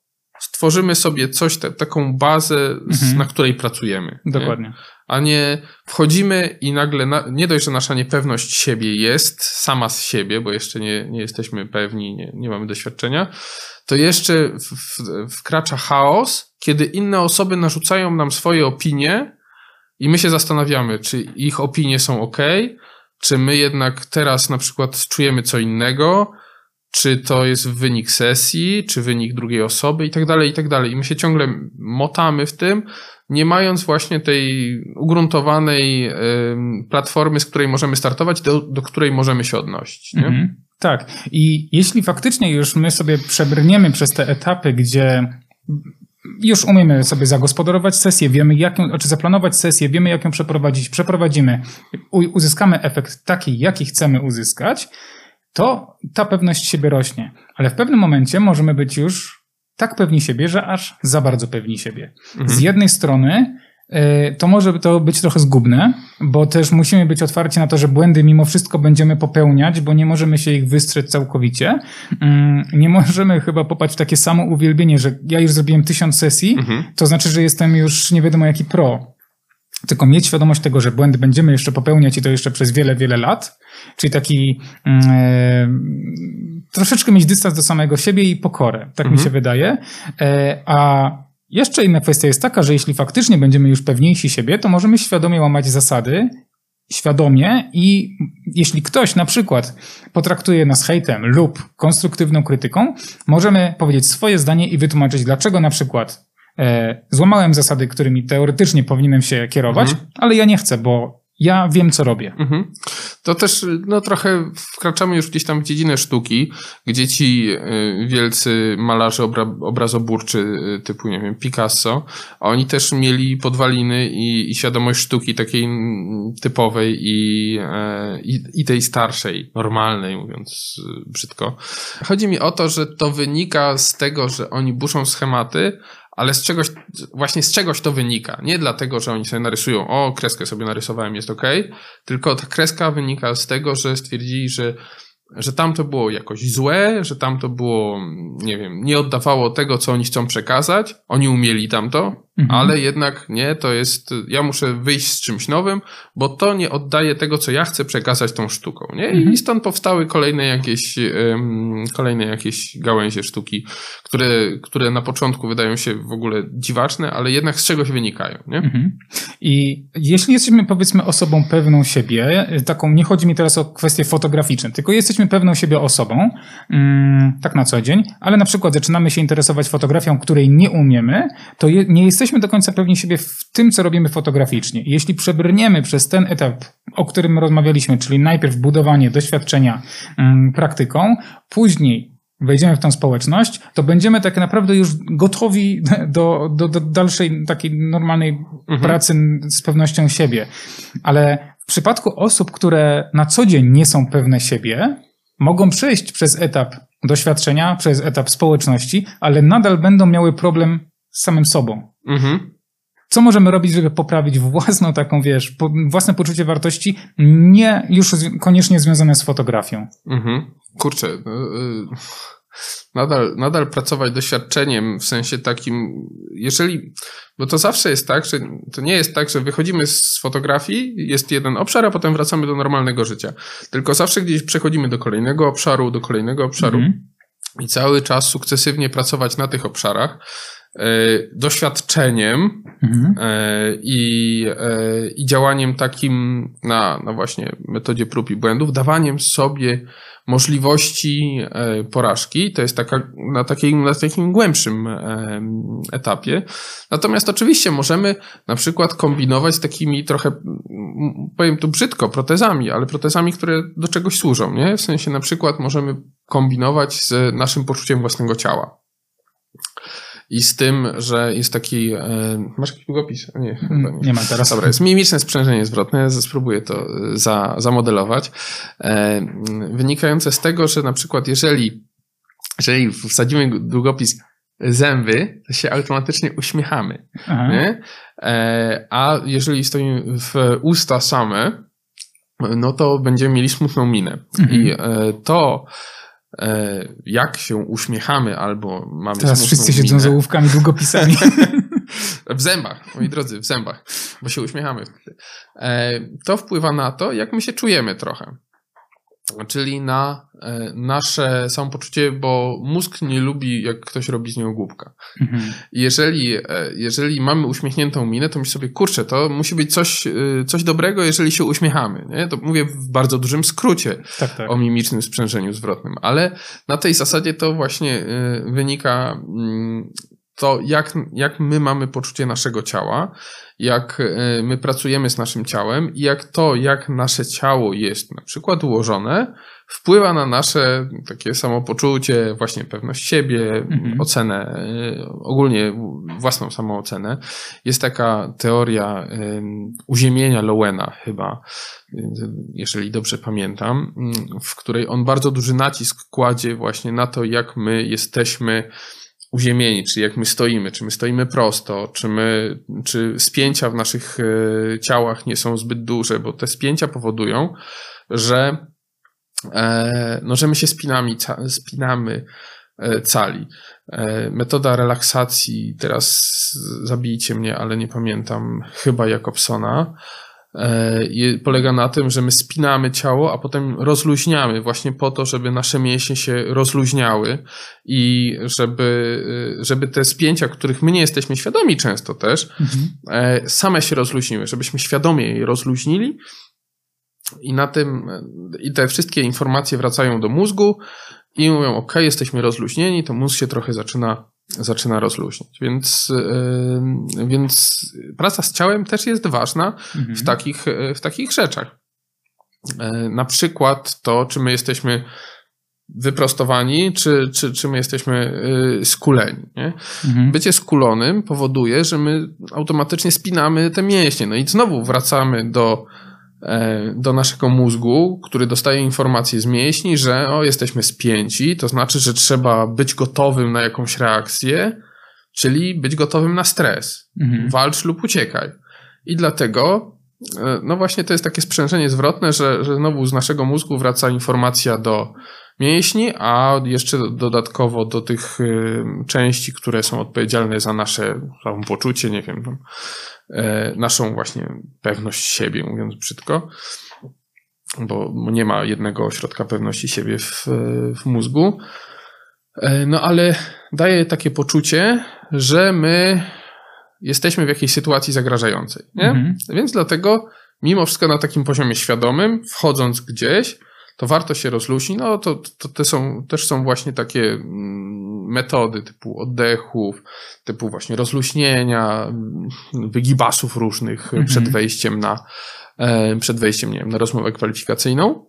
stworzymy sobie coś, taką bazę, mhm. na której pracujemy. Dokładnie. Nie? A nie wchodzimy i nagle, na, nie dość, że nasza niepewność siebie jest sama z siebie, bo jeszcze nie, nie jesteśmy pewni, nie, nie mamy doświadczenia, to jeszcze w, w, wkracza chaos, kiedy inne osoby narzucają nam swoje opinie i my się zastanawiamy, czy ich opinie są ok, czy my jednak teraz na przykład czujemy co innego? Czy to jest wynik sesji, czy wynik drugiej osoby i tak dalej, i tak dalej. I my się ciągle motamy w tym, nie mając właśnie tej ugruntowanej y, platformy, z której możemy startować, do, do której możemy się odnosić. Nie? Mhm. Tak. I jeśli faktycznie już my sobie przebrniemy przez te etapy, gdzie już umiemy sobie zagospodarować sesję, wiemy jak ją, czy zaplanować sesję, wiemy jak ją przeprowadzić, przeprowadzimy, uzyskamy efekt taki, jaki chcemy uzyskać, to ta pewność siebie rośnie. Ale w pewnym momencie możemy być już tak pewni siebie, że aż za bardzo pewni siebie. Mhm. Z jednej strony to może to być trochę zgubne, bo też musimy być otwarci na to, że błędy mimo wszystko będziemy popełniać, bo nie możemy się ich wystrzec całkowicie. Mm, nie możemy chyba popaść w takie samo uwielbienie, że ja już zrobiłem tysiąc sesji, mhm. to znaczy, że jestem już nie wiadomo jaki pro. Tylko mieć świadomość tego, że błędy będziemy jeszcze popełniać i to jeszcze przez wiele, wiele lat. Czyli taki mm, e, troszeczkę mieć dystans do samego siebie i pokorę, tak mhm. mi się wydaje. E, a jeszcze inna kwestia jest taka, że jeśli faktycznie będziemy już pewniejsi siebie, to możemy świadomie łamać zasady, świadomie i jeśli ktoś na przykład potraktuje nas hejtem lub konstruktywną krytyką, możemy powiedzieć swoje zdanie i wytłumaczyć, dlaczego na przykład e, złamałem zasady, którymi teoretycznie powinienem się kierować, mhm. ale ja nie chcę, bo ja wiem, co robię. Mhm. To też no, trochę wkraczamy już gdzieś tam w dziedzinę sztuki, gdzie ci y, wielcy malarze obra obrazoburczy y, typu, nie wiem, Picasso, oni też mieli podwaliny i, i świadomość sztuki takiej typowej i, e, i, i tej starszej, normalnej, mówiąc y, brzydko. Chodzi mi o to, że to wynika z tego, że oni buszą schematy, ale z czegoś, właśnie z czegoś to wynika. Nie dlatego, że oni sobie narysują, o, kreskę sobie narysowałem, jest ok, tylko ta kreska wynika z tego, że stwierdzili, że że tam to było jakoś złe, że tam to było, nie wiem, nie oddawało tego, co oni chcą przekazać. Oni umieli tamto, mhm. ale jednak nie, to jest, ja muszę wyjść z czymś nowym, bo to nie oddaje tego, co ja chcę przekazać tą sztuką, nie? Mhm. I stąd powstały kolejne jakieś, um, kolejne jakieś gałęzie sztuki, które, które na początku wydają się w ogóle dziwaczne, ale jednak z czegoś wynikają, nie? Mhm. I jeśli jesteśmy, powiedzmy, osobą pewną siebie, taką, nie chodzi mi teraz o kwestie fotograficzne, tylko jesteśmy pewną siebie osobą, mm, tak na co dzień, ale na przykład zaczynamy się interesować fotografią, której nie umiemy, to je, nie jesteśmy do końca pewni siebie w tym, co robimy fotograficznie. Jeśli przebrniemy przez ten etap, o którym rozmawialiśmy, czyli najpierw budowanie doświadczenia mm, praktyką, później wejdziemy w tą społeczność, to będziemy tak naprawdę już gotowi do, do, do dalszej takiej normalnej mhm. pracy z pewnością siebie. Ale w przypadku osób, które na co dzień nie są pewne siebie, mogą przejść przez etap doświadczenia, przez etap społeczności, ale nadal będą miały problem z samym sobą. Mhm. Co możemy robić, żeby poprawić własną taką, wiesz, po, własne poczucie wartości, nie już koniecznie związane z fotografią? Mhm. Kurczę, yy nadal, nadal pracować doświadczeniem w sensie takim, jeżeli, bo to zawsze jest tak, że to nie jest tak, że wychodzimy z fotografii, jest jeden obszar, a potem wracamy do normalnego życia. Tylko zawsze gdzieś przechodzimy do kolejnego obszaru, do kolejnego obszaru. Mhm. I cały czas sukcesywnie pracować na tych obszarach, doświadczeniem mhm. i, i działaniem takim na, na właśnie metodzie prób i błędów, dawaniem sobie możliwości e, porażki. To jest taka, na, takim, na takim głębszym e, etapie. Natomiast oczywiście możemy na przykład kombinować z takimi trochę, powiem tu brzydko, protezami, ale protezami, które do czegoś służą, nie? W sensie na przykład możemy kombinować z naszym poczuciem własnego ciała i z tym, że jest taki. E, masz jakiś długopis? Nie, nie, nie ma teraz. Dobra, jest mimiczne sprzężenie zwrotne, spróbuję to e, za, zamodelować. E, wynikające z tego, że na przykład jeżeli, jeżeli wsadzimy długopis zęby, to się automatycznie uśmiechamy. E, a jeżeli stoimy w usta same, no to będziemy mieli smutną minę. Mhm. I e, to jak się uśmiechamy albo mamy Teraz wszyscy siedzą minę. z ołówkami, długopisami. w zębach, moi drodzy, w zębach, bo się uśmiechamy wtedy. E, to wpływa na to, jak my się czujemy trochę czyli na e, nasze samopoczucie, bo mózg nie lubi, jak ktoś robi z nią głupka. Mhm. Jeżeli, e, jeżeli mamy uśmiechniętą minę, to myślę sobie, kurczę, to musi być coś, e, coś dobrego, jeżeli się uśmiechamy. Nie? To mówię w bardzo dużym skrócie tak, tak. o mimicznym sprzężeniu zwrotnym, ale na tej zasadzie to właśnie wynika mm, to, jak, jak my mamy poczucie naszego ciała, jak e, my pracujemy z naszym ciałem i jak to, jak nasze ciało jest na przykład ułożone, wpływa na nasze takie samopoczucie, właśnie pewność siebie, mhm. ocenę, e, ogólnie własną samoocenę. Jest taka teoria uziemienia Lowena chyba, jeżeli dobrze pamiętam, w której on bardzo duży nacisk kładzie właśnie na to, jak my jesteśmy uziemieni, czy jak my stoimy, czy my stoimy prosto, czy my, czy spięcia w naszych e, ciałach nie są zbyt duże, bo te spięcia powodują, że, e, no, że my się spinami, spinamy e, cali. Metoda relaksacji, teraz zabijcie mnie, ale nie pamiętam, chyba Jakobsona, polega na tym, że my spinamy ciało, a potem rozluźniamy właśnie po to, żeby nasze mięśnie się rozluźniały i żeby, e, żeby te spięcia, których my nie jesteśmy świadomi często też, mhm. E, same się rozluźniły, żebyśmy świadomie je rozluźnili i na tym, i te wszystkie informacje wracają do mózgu i mówią, ok, jesteśmy rozluźnieni, to mózg się trochę zaczyna zaczyna rozluźnić. Więc, yy, więc praca z ciałem też jest ważna mhm. w, takich, w takich rzeczach. Yy, na przykład to, czy my jesteśmy wyprostowani, czy, czy, czy my jesteśmy yy, skuleni. Nie? Mhm. Bycie skulonym powoduje, że my automatycznie spinamy te mięśnie. No i znowu wracamy do E, do naszego mózgu, który dostaje informacje z mięśni, że o, jesteśmy spięci, to znaczy, że trzeba być gotowym na jakąś reakcję, czyli być gotowym na stres. Mhm. Walcz lub uciekaj. I dlatego, e, no właśnie to jest takie sprzężenie zwrotne, że, że znowu z naszego mózgu wraca informacja do mięśni, a jeszcze dodatkowo do tych y, części, które są odpowiedzialne za nasze samopoczucie, nie wiem, E, naszą właśnie pewność siebie, mówiąc brzydko, bo nie ma jednego ośrodka pewności siebie w, w mózgu. E, no ale daje takie poczucie, że my jesteśmy w jakiejś sytuacji zagrażającej. Nie? Mhm. Więc dlatego, mimo wszystko na takim poziomie świadomym, wchodząc gdzieś, to warto się rozluźnić. No to, to te są, też są właśnie takie mm, metody typu oddechów, typu właśnie rozluźnienia, mm, wygibasów różnych mhm. przed wejściem na, e, przed wejściem, nie wiem, na rozmowę kwalifikacyjną,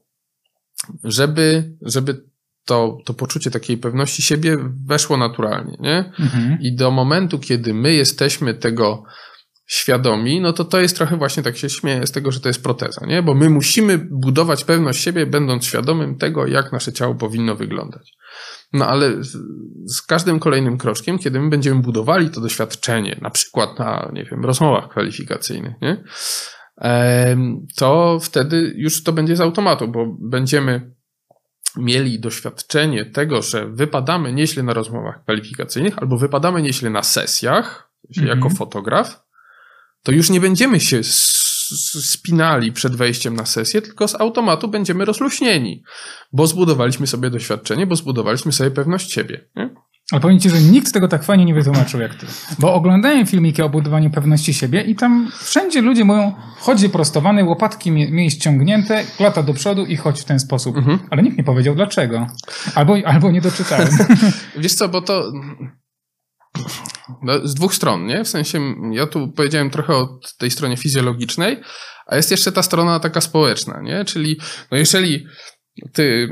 żeby, żeby to, to poczucie takiej pewności siebie weszło naturalnie, nie? Mhm. I do momentu, kiedy my jesteśmy tego świadomi, no to to jest trochę właśnie tak się śmieję z tego, że to jest proteza, nie? Bo my musimy budować pewność siebie, będąc świadomym tego, jak nasze ciało powinno wyglądać. No ale z każdym kolejnym kroczkiem, kiedy my będziemy budowali to doświadczenie, na przykład na, nie wiem, rozmowach kwalifikacyjnych, nie? To wtedy już to będzie z automatu, bo będziemy mieli doświadczenie tego, że wypadamy nieźle na rozmowach kwalifikacyjnych albo wypadamy nieźle na sesjach, mm -hmm. jako fotograf, to już nie będziemy się spinali przed wejściem na sesję, tylko z automatu będziemy rozluźnieni, bo zbudowaliśmy sobie doświadczenie, bo zbudowaliśmy sobie pewność siebie. Nie? Ale powiem ci, że nikt tego tak fajnie nie wytłumaczył jak ty. Bo oglądałem filmiki o budowaniu pewności siebie i tam wszędzie ludzie mówią, chodź prostowany, łopatki miej ściągnięte, klata do przodu i chodź w ten sposób. Mhm. Ale nikt nie powiedział dlaczego. Albo, albo nie doczytałem. Wiesz co, bo to z dwóch stron, nie? W sensie, ja tu powiedziałem trochę o tej stronie fizjologicznej, a jest jeszcze ta strona taka społeczna, nie? Czyli, no jeżeli ty,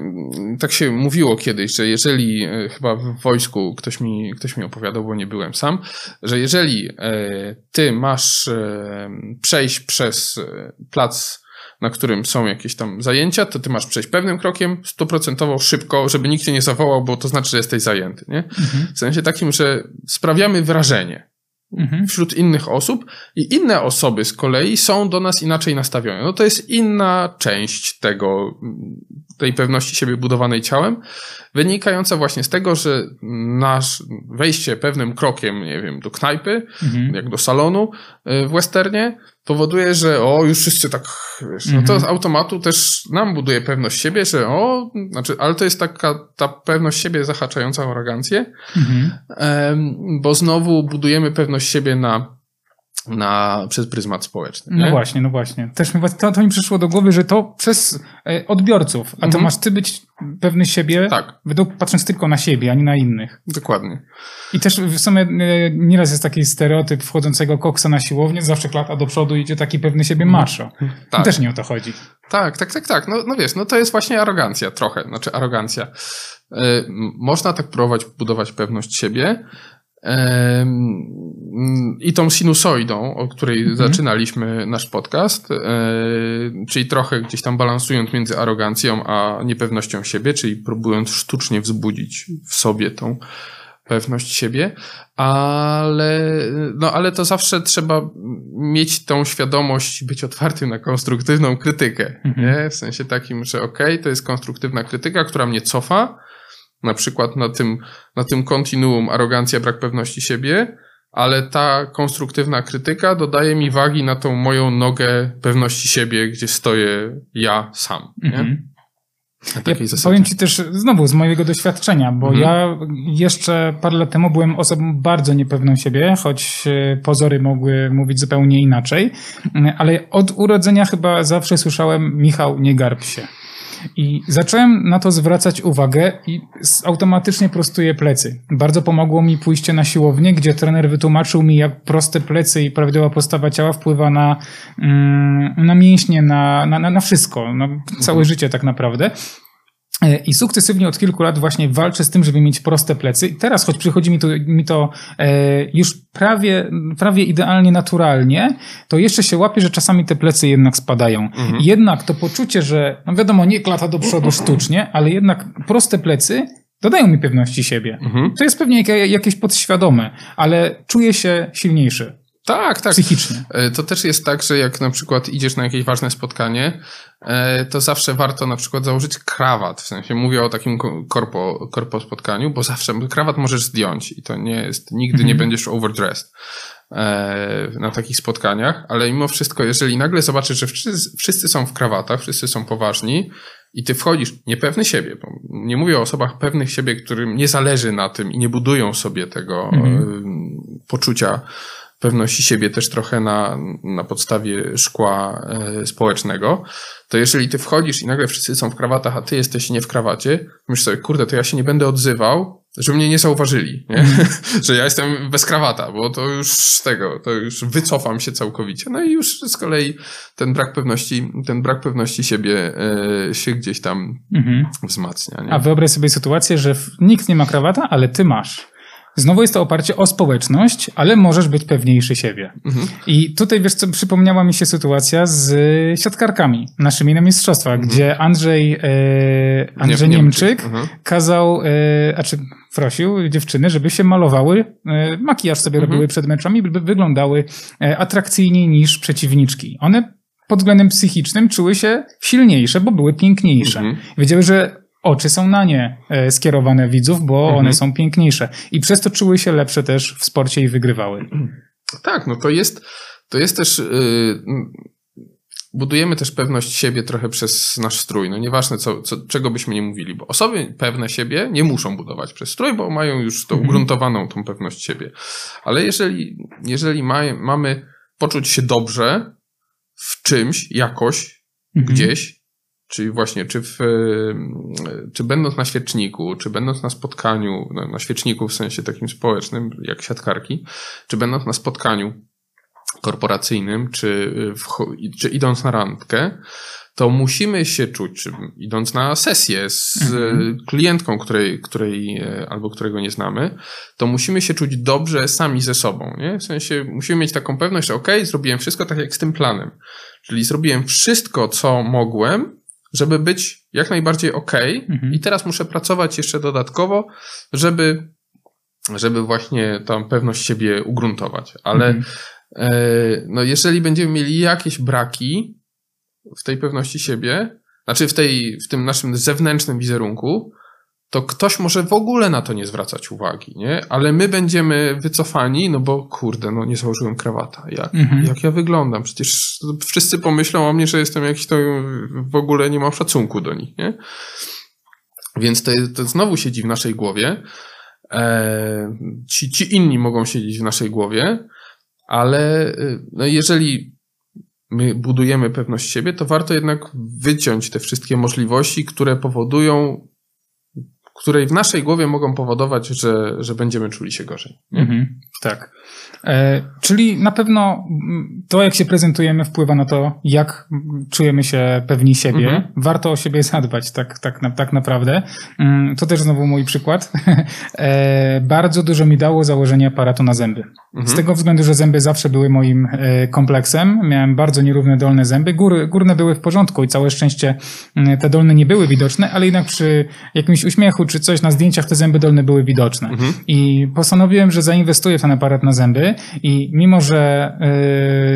tak się mówiło kiedyś, że jeżeli, e, chyba w wojsku ktoś mi, ktoś mi opowiadał, bo nie byłem sam, że jeżeli e, ty masz e, przejść przez plac, na którym są jakieś tam zajęcia, to ty masz przejść pewnym krokiem, stuprocentowo szybko, żeby nikt cię nie zawołał, bo to znaczy, że jesteś zajęty, nie? Mhm. W sensie takim, że sprawiamy wrażenie mhm. wśród innych osób i inne osoby z kolei są do nas inaczej nastawione. No to jest inna część tego, tej pewności siebie budowanej ciałem, wynikająca właśnie z tego, że nasz wejście pewnym krokiem, nie wiem, do knajpy, mhm. jak do salonu y, w westernie, powoduje, że o, już wszyscy tak, wiesz, no to mhm. z automatu też nam buduje pewność siebie, że o, znaczy, ale to jest taka ta pewność siebie zahaczająca o arogancję, mhm. bo znowu budujemy pewność siebie na na, przez pryzmat społeczny. Nie? No właśnie, no właśnie. Też mi, to, to mi przyszło do głowy, że to przez e, odbiorców, a to mhm. masz ty być pewny siebie, tak. według, patrząc tylko na siebie, a nie na innych. Dokładnie. I też w sumie e, nieraz jest taki stereotyp wchodzącego koksa na siłownię, zawsze klata do przodu idzie taki pewny siebie mhm. macho. Tak. Też nie o to chodzi. Tak, tak, tak, tak. No, no wiesz, no to jest właśnie arogancja trochę, znaczy arogancja. Yy, można tak próbować budować pewność siebie, i tą sinusoidą, o której mhm. zaczynaliśmy nasz podcast, e, czyli trochę gdzieś tam balansując między arogancją a niepewnością siebie, czyli próbując sztucznie wzbudzić w sobie tą pewność siebie, ale, no, ale to zawsze trzeba mieć tą świadomość, być otwartym na konstruktywną krytykę. Mhm. Nie? W sensie takim, że okej, okay, to jest konstruktywna krytyka, która mnie cofa, na przykład na tym, na tym kontinuum arogancja, brak pewności siebie, ale ta konstruktywna krytyka dodaje mi wagi na tą moją nogę pewności siebie, gdzie stoję ja sam. Nie? Mhm. Ja powiem ci też znowu z mojego doświadczenia, bo mhm. ja jeszcze parę lat temu byłem osobą bardzo niepewną siebie, choć e, pozory mogły mówić zupełnie inaczej, ale od urodzenia chyba zawsze słyszałem Michał, nie garb się. I zacząłem na to zwracać uwagę i automatycznie prostuję plecy. Bardzo pomogło mi pójście na siłownię, gdzie trener wytłumaczył mi, jak proste plecy i prawidłowa postawa ciała wpływa na, mm, na mięśnie, na, na, na wszystko, na całe mhm. życie tak naprawdę. E, I sukcesywnie od kilku lat właśnie walczę z tym, żeby mieć proste plecy. I teraz, choć przychodzi mi to, mi to e, już prawie, prawie idealnie naturalnie, to jeszcze się łapię, że czasami te plecy jednak spadają. Mhm. Jednak to poczucie, że, no wiadomo, nie klata do przodu sztucznie, ale jednak proste plecy dodają mi pewności siebie. Mhm. To jest pewnie jakieś podświadome, ale czuję się silniejszy. Tak, tak. Psychicznie. E, to też jest tak, że jak na przykład idziesz na jakieś ważne spotkanie, e, to zawsze warto na przykład założyć krawat. W sensie mówię o takim korpo, korpo spotkaniu, bo zawsze krawat możesz zdjąć i to nie jest, nigdy nie mhm. będziesz overdressed e, na takich spotkaniach, ale mimo wszystko, jeżeli nagle zobaczysz, że wszyscy, wszyscy są w krawatach, wszyscy są poważni i ty wchodzisz niepewny siebie, nie mówię o osobach pewnych siebie, którym nie zależy na tym i nie budują sobie tego mhm. poczucia pewności siebie też trochę na, na podstawie szkła e, społecznego, to jeżeli ty wchodzisz i nagle wszyscy są w krawatach, a ty jesteś nie w krawacie, myślisz sobie, kurde, to ja się nie będę odzywał, żeby mnie nie zauważyli, nie? Mm. że ja jestem bez krawata, bo to już z tego, to już wycofam się całkowicie. No i już z kolei ten brak pewności, ten brak pewności siebie e, się gdzieś tam mhm. wzmacnia. Nie? A wyobraź sobie sytuację, że nikt nie ma krawata, ale ty masz. Znowu jest to oparcie o społeczność, ale możesz być pewniejszy siebie. Mhm. I tutaj, wiesz co, przypomniała mi się sytuacja z siatkarkami naszymi na mistrzostwach, mhm. gdzie Andrzej, e, Andrzej Nie, Niemczyk mhm. kazał, e, a czy prosił dziewczyny, żeby się malowały, e, makijaż sobie mhm. robiły przed meczami, by wyglądały e, atrakcyjniej niż przeciwniczki. One pod względem psychicznym czuły się silniejsze, bo były piękniejsze. Mhm. Wiedziały, że oczy są na nie e, skierowane widzów, bo mhm. one są piękniejsze. I przez to czuły się lepsze też w sporcie i wygrywały. Tak, no to jest, to jest też. Yy, budujemy też pewność siebie trochę przez nasz strój. No nieważne, co, co, czego byśmy nie mówili, bo osoby pewne siebie nie muszą budować przez strój, bo mają już tą mhm. ugruntowaną tą pewność siebie. Ale jeżeli, jeżeli ma, mamy poczuć się dobrze w czymś, jakoś, mhm. gdzieś, czyli właśnie, czy, w, czy będąc na świeczniku, czy będąc na spotkaniu, no, na świeczniku w sensie takim społecznym, jak siatkarki, czy będąc na spotkaniu korporacyjnym, czy, w, czy idąc na randkę, to musimy się czuć, czy idąc na sesję z mhm. klientką, której, której e, albo którego nie znamy, to musimy się czuć dobrze sami ze sobą. Nie? W sensie musimy mieć taką pewność, że ok, zrobiłem wszystko tak jak z tym planem. Czyli zrobiłem wszystko, co mogłem, żeby być jak najbardziej ok, mhm. i teraz muszę pracować jeszcze dodatkowo, żeby, żeby właśnie tą pewność siebie ugruntować. Ale mhm. e, no, jeżeli będziemy mieli jakieś braki w tej pewności siebie, znaczy w, tej, w tym naszym zewnętrznym wizerunku, to ktoś może w ogóle na to nie zwracać uwagi, nie? Ale my będziemy wycofani, no bo kurde, no nie założyłem krawata. Jak, mhm. jak ja wyglądam? Przecież wszyscy pomyślą o mnie, że jestem jakiś to w ogóle nie mam szacunku do nich, nie? Więc to, to znowu siedzi w naszej głowie. E, ci, ci inni mogą siedzieć w naszej głowie, ale y, no jeżeli my budujemy pewność siebie, to warto jednak wyciąć te wszystkie możliwości, które powodują której w naszej głowie mogą powodować, że, że będziemy czuli się gorzej. Mhm, tak. E, czyli na pewno to, jak się prezentujemy, wpływa na to, jak czujemy się pewni siebie. Mhm. Warto o siebie zadbać, tak, tak, tak naprawdę. Mm, to też znowu mój przykład. E, bardzo dużo mi dało założenie aparatu na zęby. Mhm. Z tego względu, że zęby zawsze były moim e, kompleksem. Miałem bardzo nierówne dolne zęby. Góry, górne były w porządku i całe szczęście mm, te dolne nie były widoczne, ale jednak przy jakimś uśmiechu czy coś na zdjęciach te zęby dolne były widoczne. Mhm. I postanowiłem, że zainwestuję w ten aparat na zęby i mimo, że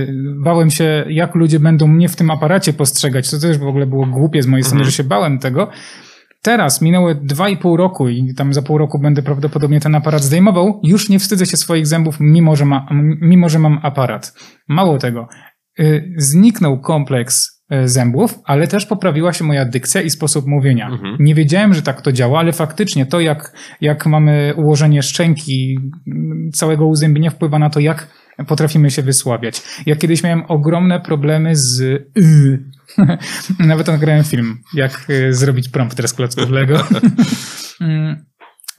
yy, bałem się, jak ludzie będą mnie w tym aparacie postrzegać, to też w ogóle było głupie z mojej strony, mhm. że się bałem tego, Teraz minęły dwa i pół roku i tam za pół roku będę prawdopodobnie ten aparat zdejmował. Już nie wstydzę się swoich zębów, mimo że, ma, mimo, że mam aparat. Mało tego, yy, zniknął kompleks zębów, ale też poprawiła się moja dykcja i sposób mówienia. Mhm. Nie wiedziałem, że tak to działa, ale faktycznie to, jak, jak mamy ułożenie szczęki, całego uzębienia wpływa na to, jak potrafimy się wysławiać. Ja kiedyś miałem ogromne problemy z y. Nawet nagrałem film, jak y, zrobić prompter z klocków Lego. Mm,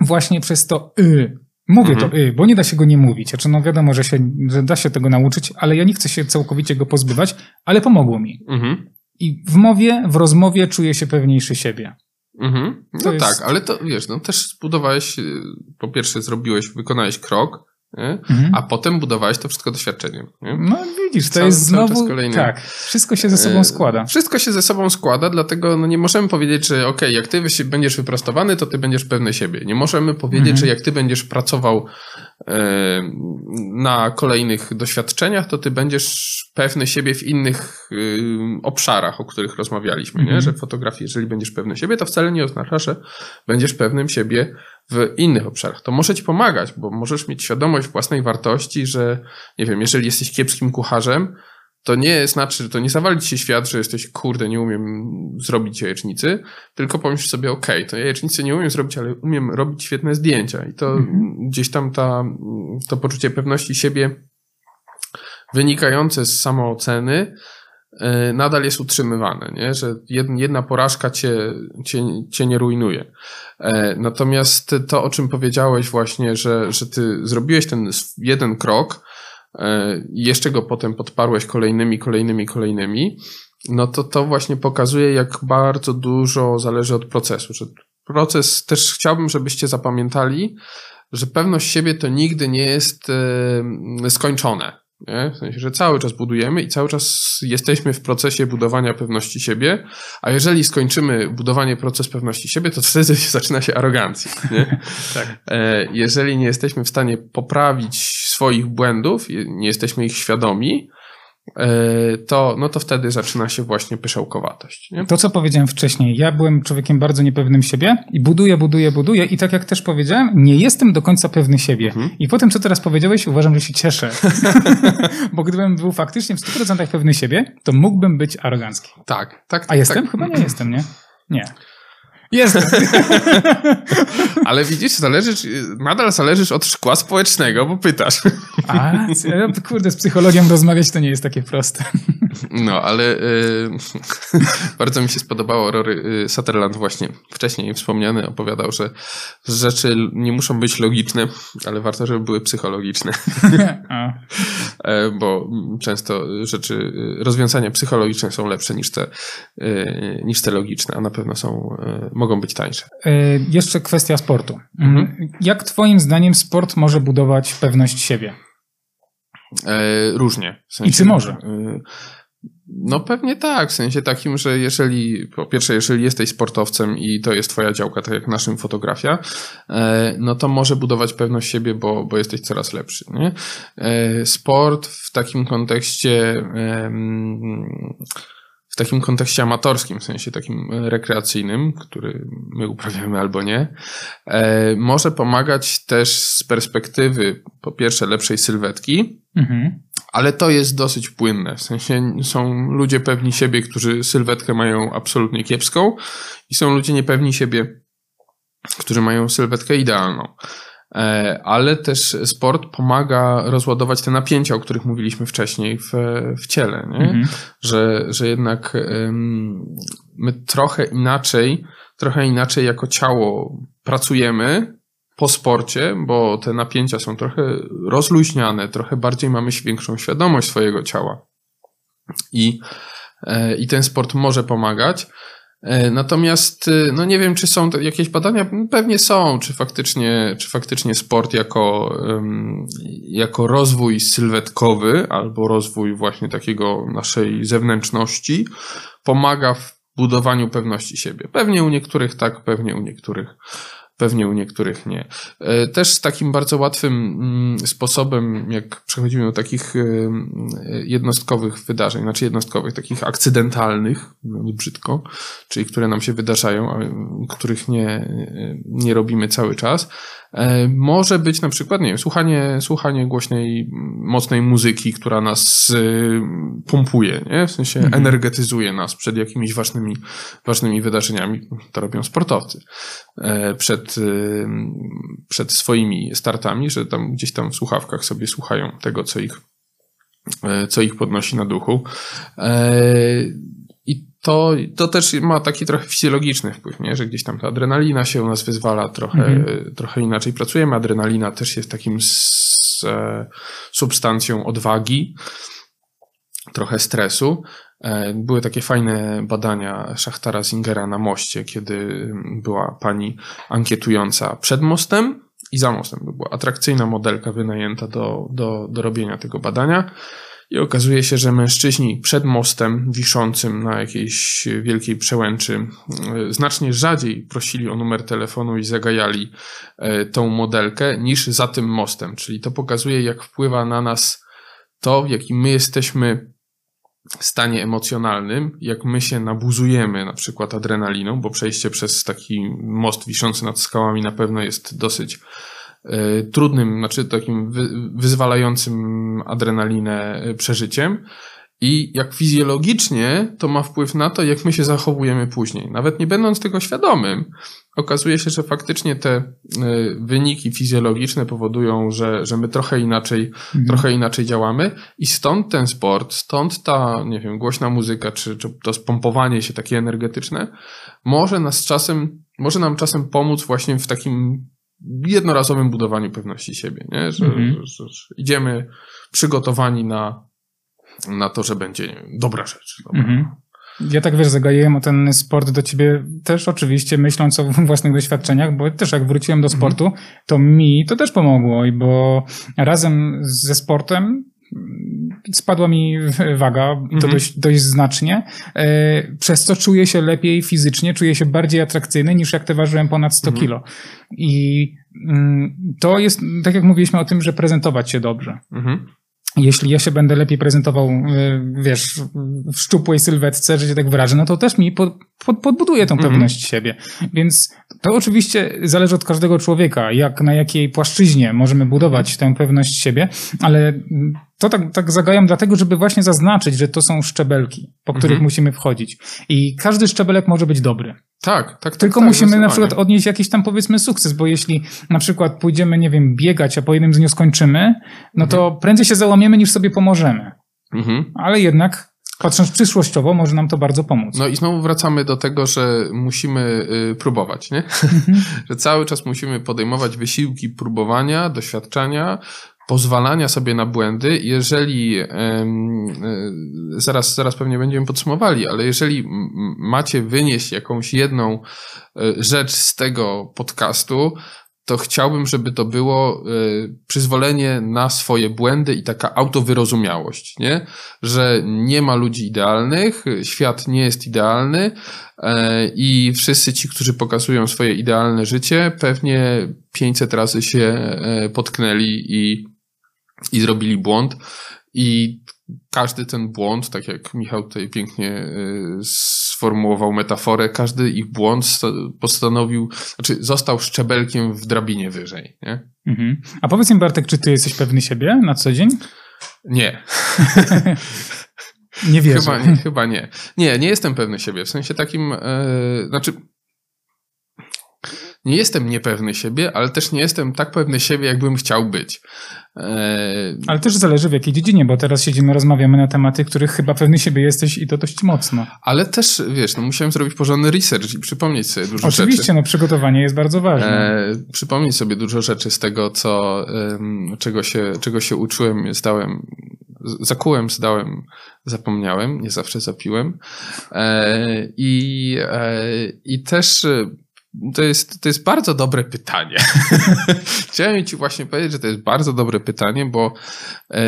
właśnie przez to y. Mówię mhm. to y, bo nie da się go nie mówić. Znaczy, no wiadomo, że, się, że da się tego nauczyć, ale ja nie chcę się całkowicie go pozbywać, ale pomogło mi. Mhm. I w mowie, w rozmowie czuję się pewniejszy siebie. Mhm. No jest... tak, ale to wiesz, no też zbudowałeś, y, po pierwsze zrobiłeś, wykonałeś krok, Mhm. A potem budowałeś to wszystko doświadczeniem. Nie? No widzisz, to cały, jest znowu, tak, wszystko się ze sobą e, składa. Wszystko się ze sobą składa, dlatego no nie możemy powiedzieć, że ok, jak ty będziesz wyprostowany, to ty będziesz pewny siebie. Nie możemy powiedzieć, mhm. że jak ty będziesz pracował e, na kolejnych doświadczeniach, to ty będziesz pewny siebie w innych y, obszarach, o których rozmawialiśmy, nie? Mhm. że w fotografii, jeżeli będziesz pewny siebie, to wcale nie oznacza, że będziesz pewnym siebie w innych obszarach. To może ci pomagać, bo możesz mieć świadomość własnej wartości, że nie wiem, jeżeli jesteś kiepskim kucharzem, to nie znaczy, że to nie zawali ci się świat, że jesteś, kurde, nie umiem zrobić jajecznicy, tylko pomyśl sobie, okej, okay, to jajecznicy nie umiem zrobić, ale umiem robić świetne zdjęcia. I to mhm. gdzieś tam ta, to poczucie pewności siebie wynikające z samooceny nadal jest utrzymywane, nie? że jedna porażka cię, cię, cię nie rujnuje. E, natomiast to, o czym powiedziałeś właśnie, że, że ty zrobiłeś ten jeden krok e, i jeszcze go potem podparłeś kolejnymi, kolejnymi, kolejnymi, no to to właśnie pokazuje, jak bardzo dużo zależy od procesu. Że proces też chciałbym, żebyście zapamiętali, że pewność siebie to nigdy nie jest skończone. Nie? W sensie, że cały czas budujemy i cały czas jesteśmy w procesie budowania pewności siebie, a jeżeli skończymy budowanie proces pewności siebie, to wtedy zaczyna się arogancja. Nie? tak. E, jeżeli nie jesteśmy w stanie poprawić swoich błędów, nie jesteśmy ich świadomi, to, no to wtedy zaczyna się właśnie pyszałkowatość. Nie? To, co powiedziałem wcześniej, ja byłem człowiekiem bardzo niepewnym siebie i buduję, buduję, buduję i tak jak też powiedziałem, nie jestem do końca pewny siebie. Mhm. I po tym, co teraz powiedziałeś, uważam, że się cieszę. Bo gdybym był faktycznie w 100% pewny siebie, to mógłbym być arogancki. Tak, tak. A jestem? Tak. Chyba nie jestem, nie? Nie. Jestem. Ale widzisz, zależysz, nadal zależysz od szkła społecznego, bo pytasz. A, kurde, z psychologiem rozmawiać to nie jest takie proste. No, ale y, bardzo mi się spodobało. Rory y, Sutherland właśnie wcześniej wspomniany opowiadał, że rzeczy nie muszą być logiczne, ale warto, żeby były psychologiczne. E, bo często rzeczy, y, rozwiązania psychologiczne są lepsze niż te, y, niż te logiczne, a na pewno są, y, mogą być tańsze. E, jeszcze kwestia sportu. Mhm. Jak twoim zdaniem sport może budować pewność siebie? E, różnie. W sensie, I czy może? No pewnie tak, w sensie takim, że jeżeli, po pierwsze, jeżeli jesteś sportowcem i to jest twoja działka, tak jak naszym fotografia, e, no to może budować pewność siebie, bo, bo jesteś coraz lepszy. Nie? E, sport w takim kontekście w takim kontekście amatorskim, w sensie takim rekreacyjnym, który my uprawiamy albo nie, e, może pomagać też z perspektywy, po pierwsze, lepszej sylwetki, mhm. ale to jest dosyć płynne. W sensie są ludzie pewni siebie, którzy sylwetkę mają absolutnie kiepską, i są ludzie niepewni siebie, którzy mają sylwetkę idealną. E, ale też sport pomaga rozładować te napięcia, o których mówiliśmy wcześniej w, w ciele, nie? Mhm. Że, że jednak my trochę inaczej, trochę inaczej jako ciało pracujemy po sporcie, bo te napięcia są trochę rozluźniane, trochę bardziej mamy większą świadomość swojego ciała. I, e, i ten sport może pomagać. E, natomiast e, no nie wiem, czy są jakieś badania, pewnie są, czy faktycznie, czy faktycznie sport jako, jako rozwój sylwetkowy albo rozwój właśnie takiego naszej zewnętrzności pomaga w budowaniu pewności siebie. Pewnie u niektórych tak, pewnie u niektórych pewnie u niektórych nie. E, też takim bardzo łatwym mm, sposobem, jak przechodzimy do takich e, jednostkowych wydarzeń, znaczy jednostkowych, takich akcydentalnych, brzydko, czyli które nam się wydarzają, a których nie, nie robimy cały czas, E, może być na przykład, nie wiem, słuchanie, słuchanie głośnej, mocnej muzyki, która nas y, pompuje, nie? w sensie mhm. energetyzuje nas przed jakimiś ważnymi, ważnymi wydarzeniami. To robią sportowcy e, przed, przed swoimi startami, że tam gdzieś tam w słuchawkach sobie słuchają tego, co ich, e, co ich podnosi na duchu to, to też ma taki trochę fizjologiczny wpływ, nie? że gdzieś tam ta adrenalina się u nas wyzwala, trochę, mhm. trochę inaczej pracujemy. Adrenalina też jest takim z, e, substancją odwagi, trochę stresu. E, były takie fajne badania Szachtara Zingera na moście, kiedy była pani ankietująca przed mostem i za mostem. Była atrakcyjna modelka wynajęta do, do, do robienia tego badania. I okazuje się, że mężczyźni przed mostem wiszącym na jakiejś wielkiej przełęczy e, znacznie rzadziej prosili o numer telefonu i zagajali e, tą modelkę niż za tym mostem. Czyli to pokazuje, jak wpływa na nas to, w jakim my jesteśmy stanie emocjonalnym, jak my się nabuzujemy na przykład adrenaliną, bo przejście przez taki most wiszący nad skałami na pewno jest dosyć trudnym, znaczy takim wyzwalającym adrenalinę e, przeżyciem. I jak fizjologicznie to ma wpływ na to, jak my się zachowujemy później. Nawet nie będąc tego świadomym, okazuje się, że faktycznie te e, wyniki fizjologiczne powodują, że, że my trochę inaczej, mhm. trochę inaczej działamy i stąd ten sport, stąd ta, nie wiem, głośna muzyka, czy, czy to spompowanie się takie energetyczne, może nas czasem, może nam czasem pomóc właśnie w takim jednorazowym budowaniu pewności siebie, nie? Że, mhm. że, że, idziemy przygotowani na, na to, że będzie wiem, dobra rzecz. Dobra. Mhm. Ja tak wiesz, zagajiłem o ten sport do ciebie też oczywiście myśląc o własnych doświadczeniach, bo też jak wróciłem do mhm. sportu, to mi to też pomogło, bo razem ze sportem spadła mi waga, to mhm. dość, dość znacznie, e, przez co czuję się lepiej fizycznie, czuję się bardziej atrakcyjny niż jak te ważyłem ponad 100 mhm. kilo. I mm, to jest, tak jak mówiliśmy o tym, że prezentować się dobrze. Mhm. jeśli ja się będę lepiej prezentował, y, wiesz, w szczupłej sylwetce, że się tak wyrażę, no to też mi pod, pod, podbuduje tą mhm. pewność mm. siebie. Więc to oczywiście zależy od każdego człowieka, jak na jakiej płaszczyźnie możemy budować tę pewność siebie, ale to tak, tak zagajam dlatego, żeby właśnie zaznaczyć, że to są szczebelki, po których mhm. musimy wchodzić. I każdy szczebelek może być dobry. Tak, tak. tak Tylko tak, musimy na przykład odnieść jakiś tam powiedzmy sukces, bo jeśli na przykład pójdziemy, nie wiem, biegać, a po jednym dniu skończymy, no to mhm. prędzej się załamiemy niż sobie pomożemy. Mhm. Ale jednak patrząc przyszłościowo, może nam to bardzo pomóc. No i znowu wracamy do tego, że musimy y, próbować, nie? Mhm. że cały czas musimy podejmować wysiłki próbowania, doświadczania, pozwalania sobie na błędy, jeżeli e, zaraz, zaraz pewnie będziemy podsumowali, ale jeżeli macie wynieść jakąś jedną e, rzecz z tego podcastu, to chciałbym, żeby to było y, przyzwolenie na swoje błędy i taka autowyrozumiałość, nie? Że nie ma ludzi idealnych, świat nie jest idealny i wszyscy ci, którzy pokazują swoje idealne życie, pewnie 500 razy się potknęli i, i zrobili błąd. I każdy ten błąd, tak jak Michał tutaj pięknie sformułował metaforę, każdy ich błąd postanowił, znaczy został szczebelkiem w drabinie wyżej. Nie? Mhm. A powiedz mi Bartek, czy ty jesteś pewny siebie na co dzień? Nie. nie wierzę. Chyba nie, chyba nie. Nie, nie jestem pewny siebie. W sensie takim, yy, znaczy nie jestem niepewny siebie, ale też nie jestem tak pewny siebie, jakbym chciał być. E, Ale też zależy w jakiej dziedzinie, bo teraz siedzimy, rozmawiamy na tematy, których chyba pewny siebie jesteś i to dość mocno. Ale też, wiesz, no musiałem zrobić porządny research i przypomnieć sobie dużo Oczywiście, rzeczy. Oczywiście, no przygotowanie jest bardzo ważne. E, przypomnieć sobie dużo rzeczy z tego, co, czego się, czego się uczyłem, zdałem, zakułem, zdałem, zapomniałem, nie zawsze zapiłem. E, I, e, i też to jest, to jest bardzo dobre pytanie. Chciałem Ci właśnie powiedzieć, że to jest bardzo dobre pytanie, bo e,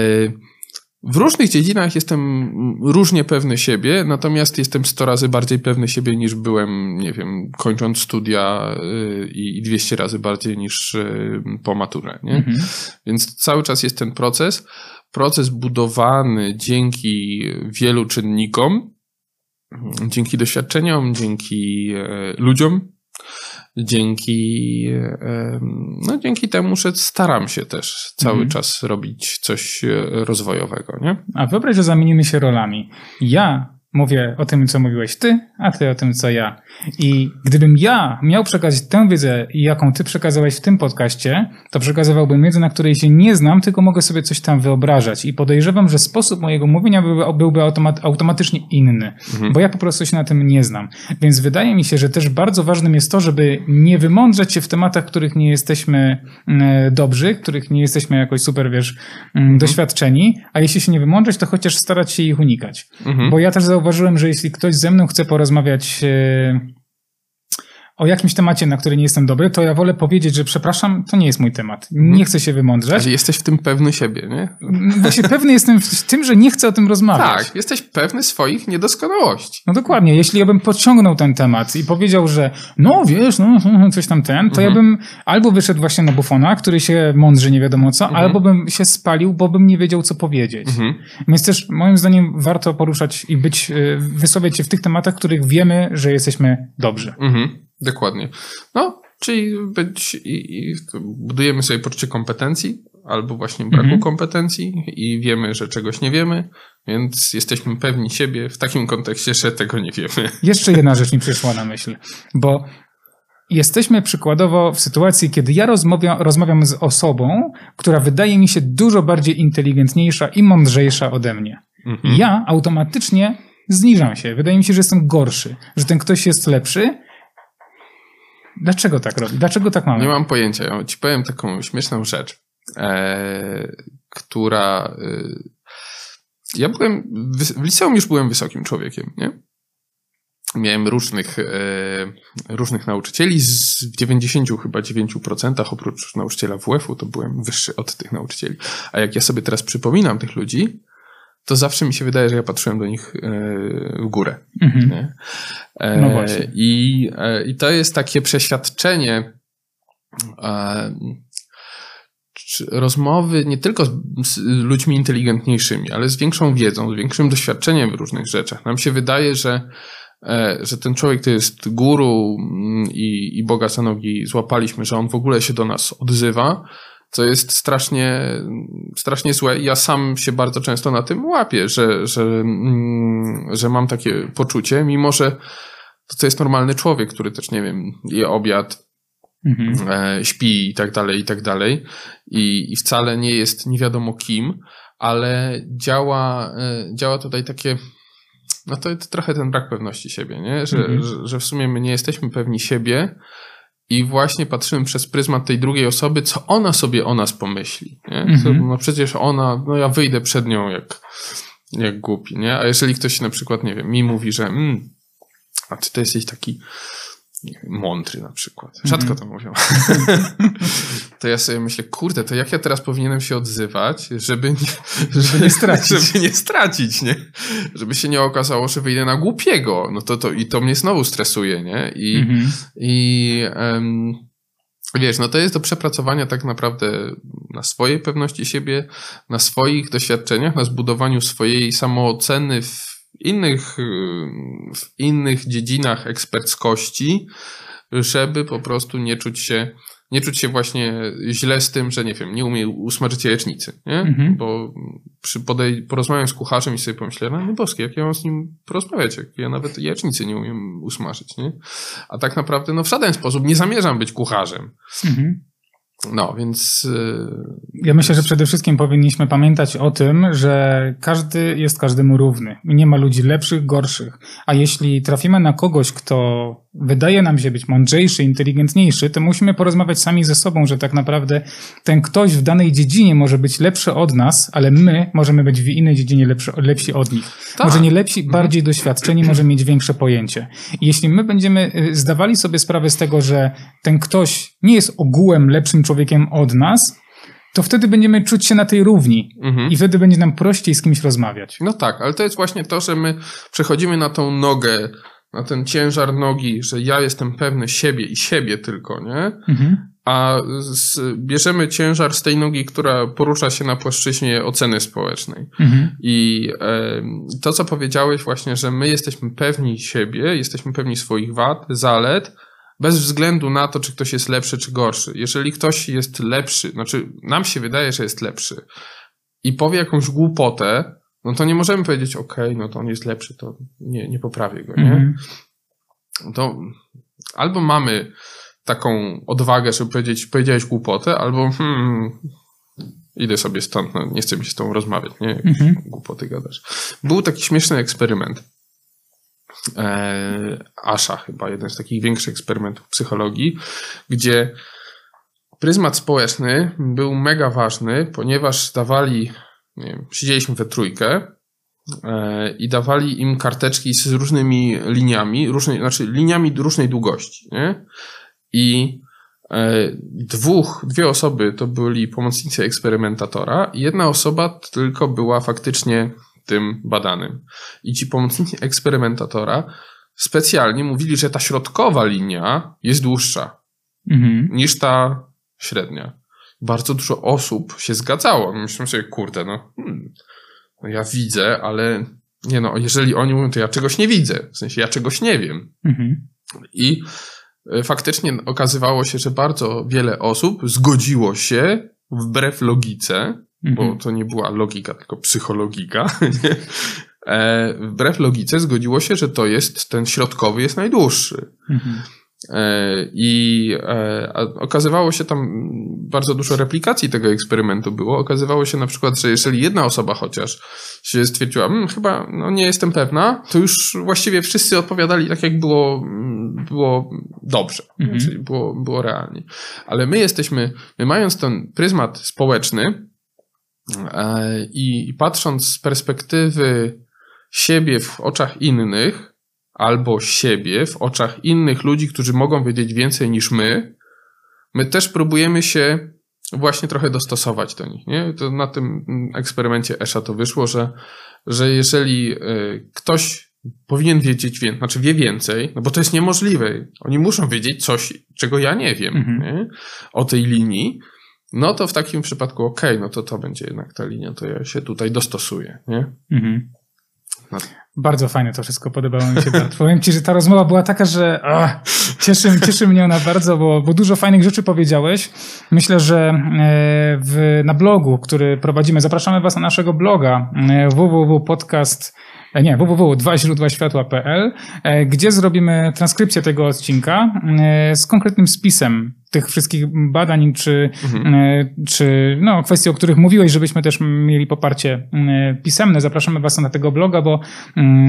w różnych dziedzinach jestem różnie pewny siebie, natomiast jestem 100 razy bardziej pewny siebie niż byłem, nie wiem, kończąc studia e, i 200 razy bardziej niż e, po maturze. Nie? Mhm. Więc cały czas jest ten proces. Proces budowany dzięki wielu czynnikom, dzięki doświadczeniom, dzięki ludziom, dzięki, no dzięki temu, że staram się też cały mhm. czas robić coś e, rozwojowego, nie? A wyobraź, że zamienimy się rolami. Ja mówię o tym, co mówiłeś ty, a ty o tym, co ja. I gdybym ja miał przekazać tę wiedzę, jaką ty przekazałeś w tym podcaście, to przekazywałbym wiedzę, na której się nie znam, tylko mogę sobie coś tam wyobrażać. I podejrzewam, że sposób mojego mówienia byłby, byłby automat, automatycznie inny, mhm. bo ja po prostu się na tym nie znam. Więc wydaje mi się, że też bardzo ważnym jest to, żeby nie wymądrzeć się w tematach, których nie jesteśmy mm, dobrzy, których nie jesteśmy jakoś super, wiesz, mm, mhm. doświadczeni, a jeśli się nie wymądrzeć, to chociaż starać się ich unikać. Mhm. Bo ja też zauważyłem, zauważyłem, że jeśli ktoś ze mną chce porozmawiać e, o jakimś temacie, na który nie jestem dobry, to ja wolę powiedzieć, że przepraszam, to nie jest mój temat. Nie mhm. chcę się wymądrzać. Ale jesteś w tym pewny siebie, nie? Właśnie pewny jestem w tym, że nie chcę o tym rozmawiać. Tak, jesteś pewny swoich niedoskonałości. No dokładnie. Jeśli ja bym podciągnął ten temat i powiedział, że no wiesz, no coś tam ten, to mhm. ja bym albo wyszedł właśnie na bufona, który się mądrzy nie wiadomo co, mhm. albo bym się spalił, bo bym nie wiedział co powiedzieć. Mhm. Więc też moim zdaniem warto poruszać i być, y, wysławiać się w tych tematach, w których wiemy, że jesteśmy dobrzy. Mhm. Dokładnie. No, czyli być, i, i budujemy sobie poczucie kompetencji albo właśnie braku mhm. kompetencji i wiemy, że czegoś nie wiemy, więc jesteśmy pewni siebie w takim kontekście, że tego nie wiemy. Jeszcze jedna rzecz mi przyszła na myśl, bo jesteśmy przykładowo w sytuacji, kiedy ja rozmawiam, rozmawiam z osobą, która wydaje mi się dużo bardziej inteligentniejsza i mądrzejsza ode mnie. Mhm. Ja automatycznie zniżam się. Wydaje mi się, że jestem gorszy, że ten ktoś jest lepszy, Dlaczego tak robi? Dlaczego tak mamy? Nie mam pojęcia. Ja ci powiem taką śmieszną rzecz, e, która... E, ja byłem... W liceum już byłem wysokim człowiekiem, nie? Miałem różnych, e, różnych nauczycieli. Z 90 chyba 9% oprócz nauczyciela WF-u to byłem wyższy od tych nauczycieli. A jak ja sobie teraz przypominam tych ludzi, to zawsze mi się wydaje, że ja patrzyłem do nich e, w górę. Mhm. E, no właśnie. I, I to jest takie przeświadczenie, rozmowy nie tylko z, ludźmi inteligentniejszymi, ale z większą wiedzą, z większym doświadczeniem w różnych rzeczach. Nam się wydaje, że, e, że ten człowiek to jest guru mm, i, i Boga za nogi złapaliśmy, że on w ogóle się do nas odzywa, co jest strasznie, strasznie złe. Ja sam się bardzo często na tym łapię, że, że, mm, że mam takie poczucie, mimo że to, to jest normalny człowiek, który też, nie wiem, je obiad, mhm. e, śpi i tak dalej, i tak dalej. I, I wcale nie jest nie wiadomo kim, ale działa, e, działa tutaj takie, no to, to trochę ten brak pewności siebie, nie? Że, mhm. że, że w sumie my nie jesteśmy pewni siebie i właśnie patrzymy przez pryzmat tej drugiej osoby, co ona sobie o nas pomyśli, nie? Mhm. No przecież ona, no ja wyjdę przed nią jak, jak głupi, nie? A jeżeli ktoś na przykład, nie wiem, mi mówi, że mm, a ty to jesteś taki mądry na przykład. Rzadko mm. to mówią. to ja sobie myślę, kurde, to jak ja teraz powinienem się odzywać, żeby nie, żeby nie stracić. Żeby nie stracić, nie? Żeby się nie okazało, że wyjdę na głupiego. No to, to i to mnie znowu stresuje, nie? I, -hmm. i um, wiesz, no to jest do przepracowania tak naprawdę na swojej pewności siebie, na swoich doświadczeniach, na zbudowaniu swojej samooceny w innych, w innych dziedzinach eksperckości, żeby po prostu nie czuć się, nie czuć się właśnie źle z tym, że nie wiem, nie umie usmażyć jajecznicy, nie? Mhm. Bo przy podej- porozmawiam z kucharzem i sobie pomyślę, no boskie, jak ja mam z nim porozmawiać, jak ja nawet jajecznicy nie umiem usmażyć, nie? A tak naprawdę, no w żaden sposób nie zamierzam być kucharzem. Mhm. No, więc. Y, ja myślę, że przede wszystkim powinniśmy pamiętać o tym, że każdy jest każdemu równy. Nie ma ludzi lepszych, gorszych. A jeśli trafimy na kogoś, kto wydaje nam się być mądrzejszy, inteligentniejszy, to musimy porozmawiać sami ze sobą, że tak naprawdę ten ktoś w danej dziedzinie może być lepszy od nas, ale my możemy być w innej dziedzinie lepszy, lepsi od nich. Tak. Może nie lepsi, mhm. bardziej doświadczeni, może mieć większe pojęcie. I jeśli my będziemy y, zdawali sobie sprawę z tego, że ten ktoś nie jest ogółem lepszym człowiekiem od nas, to wtedy będziemy czuć się na tej równi mhm. i wtedy będzie nam prościej z kimś rozmawiać. No tak, ale to jest właśnie to, że my przechodzimy na tą nogę na ten ciężar nogi, że ja jestem pewny siebie i siebie tylko, nie? Mhm. A z, bierzemy ciężar z tej nogi, która porusza się na płaszczyźnie oceny społecznej. Mhm. I e, to, co powiedziałeś właśnie, że my jesteśmy pewni siebie, jesteśmy pewni swoich wad, zalet, bez względu na to, czy ktoś jest lepszy, czy gorszy. Jeżeli ktoś jest lepszy, znaczy nam się wydaje, że jest lepszy i powie jakąś głupotę, no to nie możemy powiedzieć, ok, no to on jest lepszy, to nie, nie poprawię go, nie? Mm -hmm. To albo mamy taką odwagę, żeby powiedzieć, powiedziałeś głupotę, albo hmm, idę sobie stąd, no, nie chcę mi się z tobą rozmawiać, nie? Mm -hmm. Głupoty gadasz. Był taki śmieszny eksperyment. E, Asha chyba, jeden z takich większych eksperymentów psychologii, gdzie pryzmat społeczny był mega ważny, ponieważ dawali nie wiem, siedzieliśmy we trójkę e, i dawali im karteczki z różnymi liniami, różnej, znaczy liniami różnej długości, nie? I e, dwóch, dwie osoby to byli pomocnicy eksperymentatora i jedna osoba tylko była faktycznie tym badanym. I ci pomocnicy eksperymentatora specjalnie mówili, że ta środkowa linia jest dłuższa mhm. niż ta średnia bardzo dużo osób się zgadzało. Myślę sobie, kurde, no, hmm, no ja widzę, ale nie no, jeżeli oni mówią, to ja czegoś nie widzę. W sensie ja czegoś nie wiem. Mhm. I e, faktycznie okazywało się, że bardzo wiele osób zgodziło się wbrew logice, mhm. bo to nie była logika, tylko psychologika, nie? E, wbrew logice zgodziło się, że to jest, ten środkowy jest najdłuższy. Mhm. E, I e, okazywało się tam bardzo dużo replikacji tego eksperymentu było. Okazywało się na przykład, że jeżeli jedna osoba chociaż się stwierdziła, mmm, chyba no nie jestem pewna, to już właściwie wszyscy odpowiadali tak, jak było, było dobrze, mhm. czyli było, było realnie. Ale my jesteśmy, my mając ten pryzmat społeczny e, i patrząc z perspektywy siebie w oczach innych, albo siebie w oczach innych ludzi, którzy mogą wiedzieć więcej niż my, my też próbujemy się właśnie trochę dostosować do nich. Nie? To na tym eksperymencie Esha to wyszło, że, że jeżeli e, ktoś powinien wiedzieć więcej, znaczy wie więcej, no bo to jest niemożliwe. Oni muszą wiedzieć coś, czego ja nie wiem mhm. nie? o tej linii, no to w takim przypadku okay, no to to będzie jednak ta linia, to ja się tutaj dostosuję, nie? Mhm. No. Bardzo fajne to wszystko, podobało mi się bardzo. Powiem ci, że ta rozmowa była taka, że ach, cieszy, cieszy mnie ona bardzo, bo, bo dużo fajnych rzeczy powiedziałeś. Myślę, że e, w, na blogu, który prowadzimy, zapraszamy was na naszego bloga e, www.podcast E, nie, www.dwaźródłaświatła.pl, gdzie zrobimy transkrypcję tego odcinka z konkretnym spisem tych wszystkich badań, czy, mhm. czy no, kwestii, o których mówiłeś, żebyśmy też mieli poparcie pisemne. Zapraszamy Was na tego bloga, bo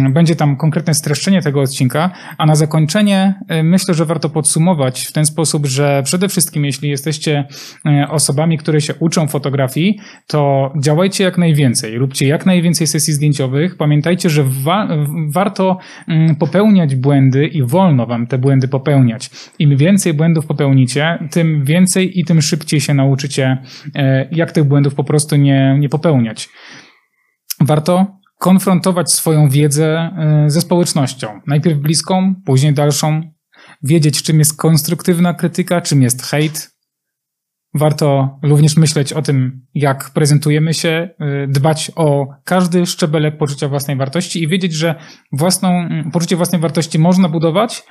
będzie tam konkretne streszczenie tego odcinka. A na zakończenie myślę, że warto podsumować w ten sposób, że przede wszystkim, jeśli jesteście osobami, które się uczą fotografii, to działajcie jak najwięcej, róbcie jak najwięcej sesji zdjęciowych. Pamiętajcie, że wa warto mm, popełniać błędy i wolno wam te błędy popełniać. Im więcej błędów popełnicie, tym więcej i tym szybciej się nauczycie, e, jak tych błędów po prostu nie, nie popełniać. Warto konfrontować swoją wiedzę e, ze społecznością. Najpierw bliską, później dalszą. Wiedzieć, czym jest konstruktywna krytyka, czym jest hejt, Warto również myśleć o tym, jak prezentujemy się, y, dbać o każdy szczebelek poczucia własnej wartości i wiedzieć, że własną, poczucie własnej wartości można budować,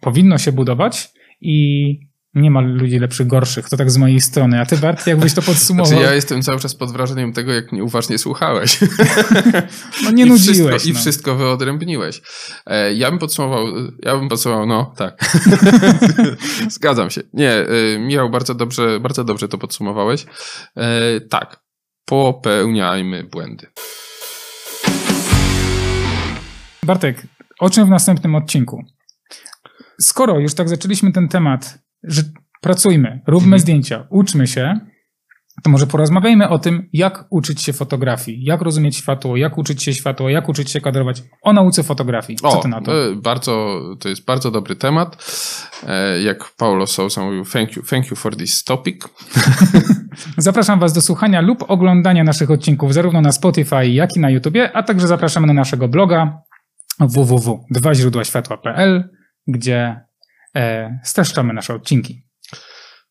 powinno się budować i nie ma ludzi lepszych, gorszych. To tak z mojej strony. A ty, Bart, jakbyś to podsumował? Znaczy ja jestem cały czas pod wrażeniem tego, jak mnie uważnie słuchałeś. No nie I nudziłeś. Wszystko, no. I wszystko wyodrębniłeś. E, ja bym podsumował, ja bym podsumował, no tak. Zgadzam się. Nie, e, Michał, bardzo dobrze, bardzo dobrze to podsumowałeś. E, tak, popełniajmy błędy. Bartek, o czym w następnym odcinku? Skoro już tak zaczęliśmy ten temat że pracujmy, róbmy mhm. zdjęcia, uczmy się, to może porozmawiajmy o tym, jak uczyć się fotografii, jak rozumieć światło, jak uczyć się światło, jak uczyć się kadrować, o nauce fotografii. Co o, ty na to? Bardzo, to jest bardzo dobry temat. E, jak Paulo Sousa mówił, thank you, thank you for this topic. Zapraszam Was do słuchania lub oglądania naszych odcinków zarówno na Spotify, jak i na YouTubie, a także zapraszamy na naszego bloga www.dwaźródłaświatła.pl, gdzie e, streszczamy nasze odcinki.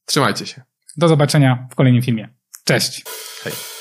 Trzymajcie się. Do zobaczenia w kolejnym filmie. Cześć. Hej.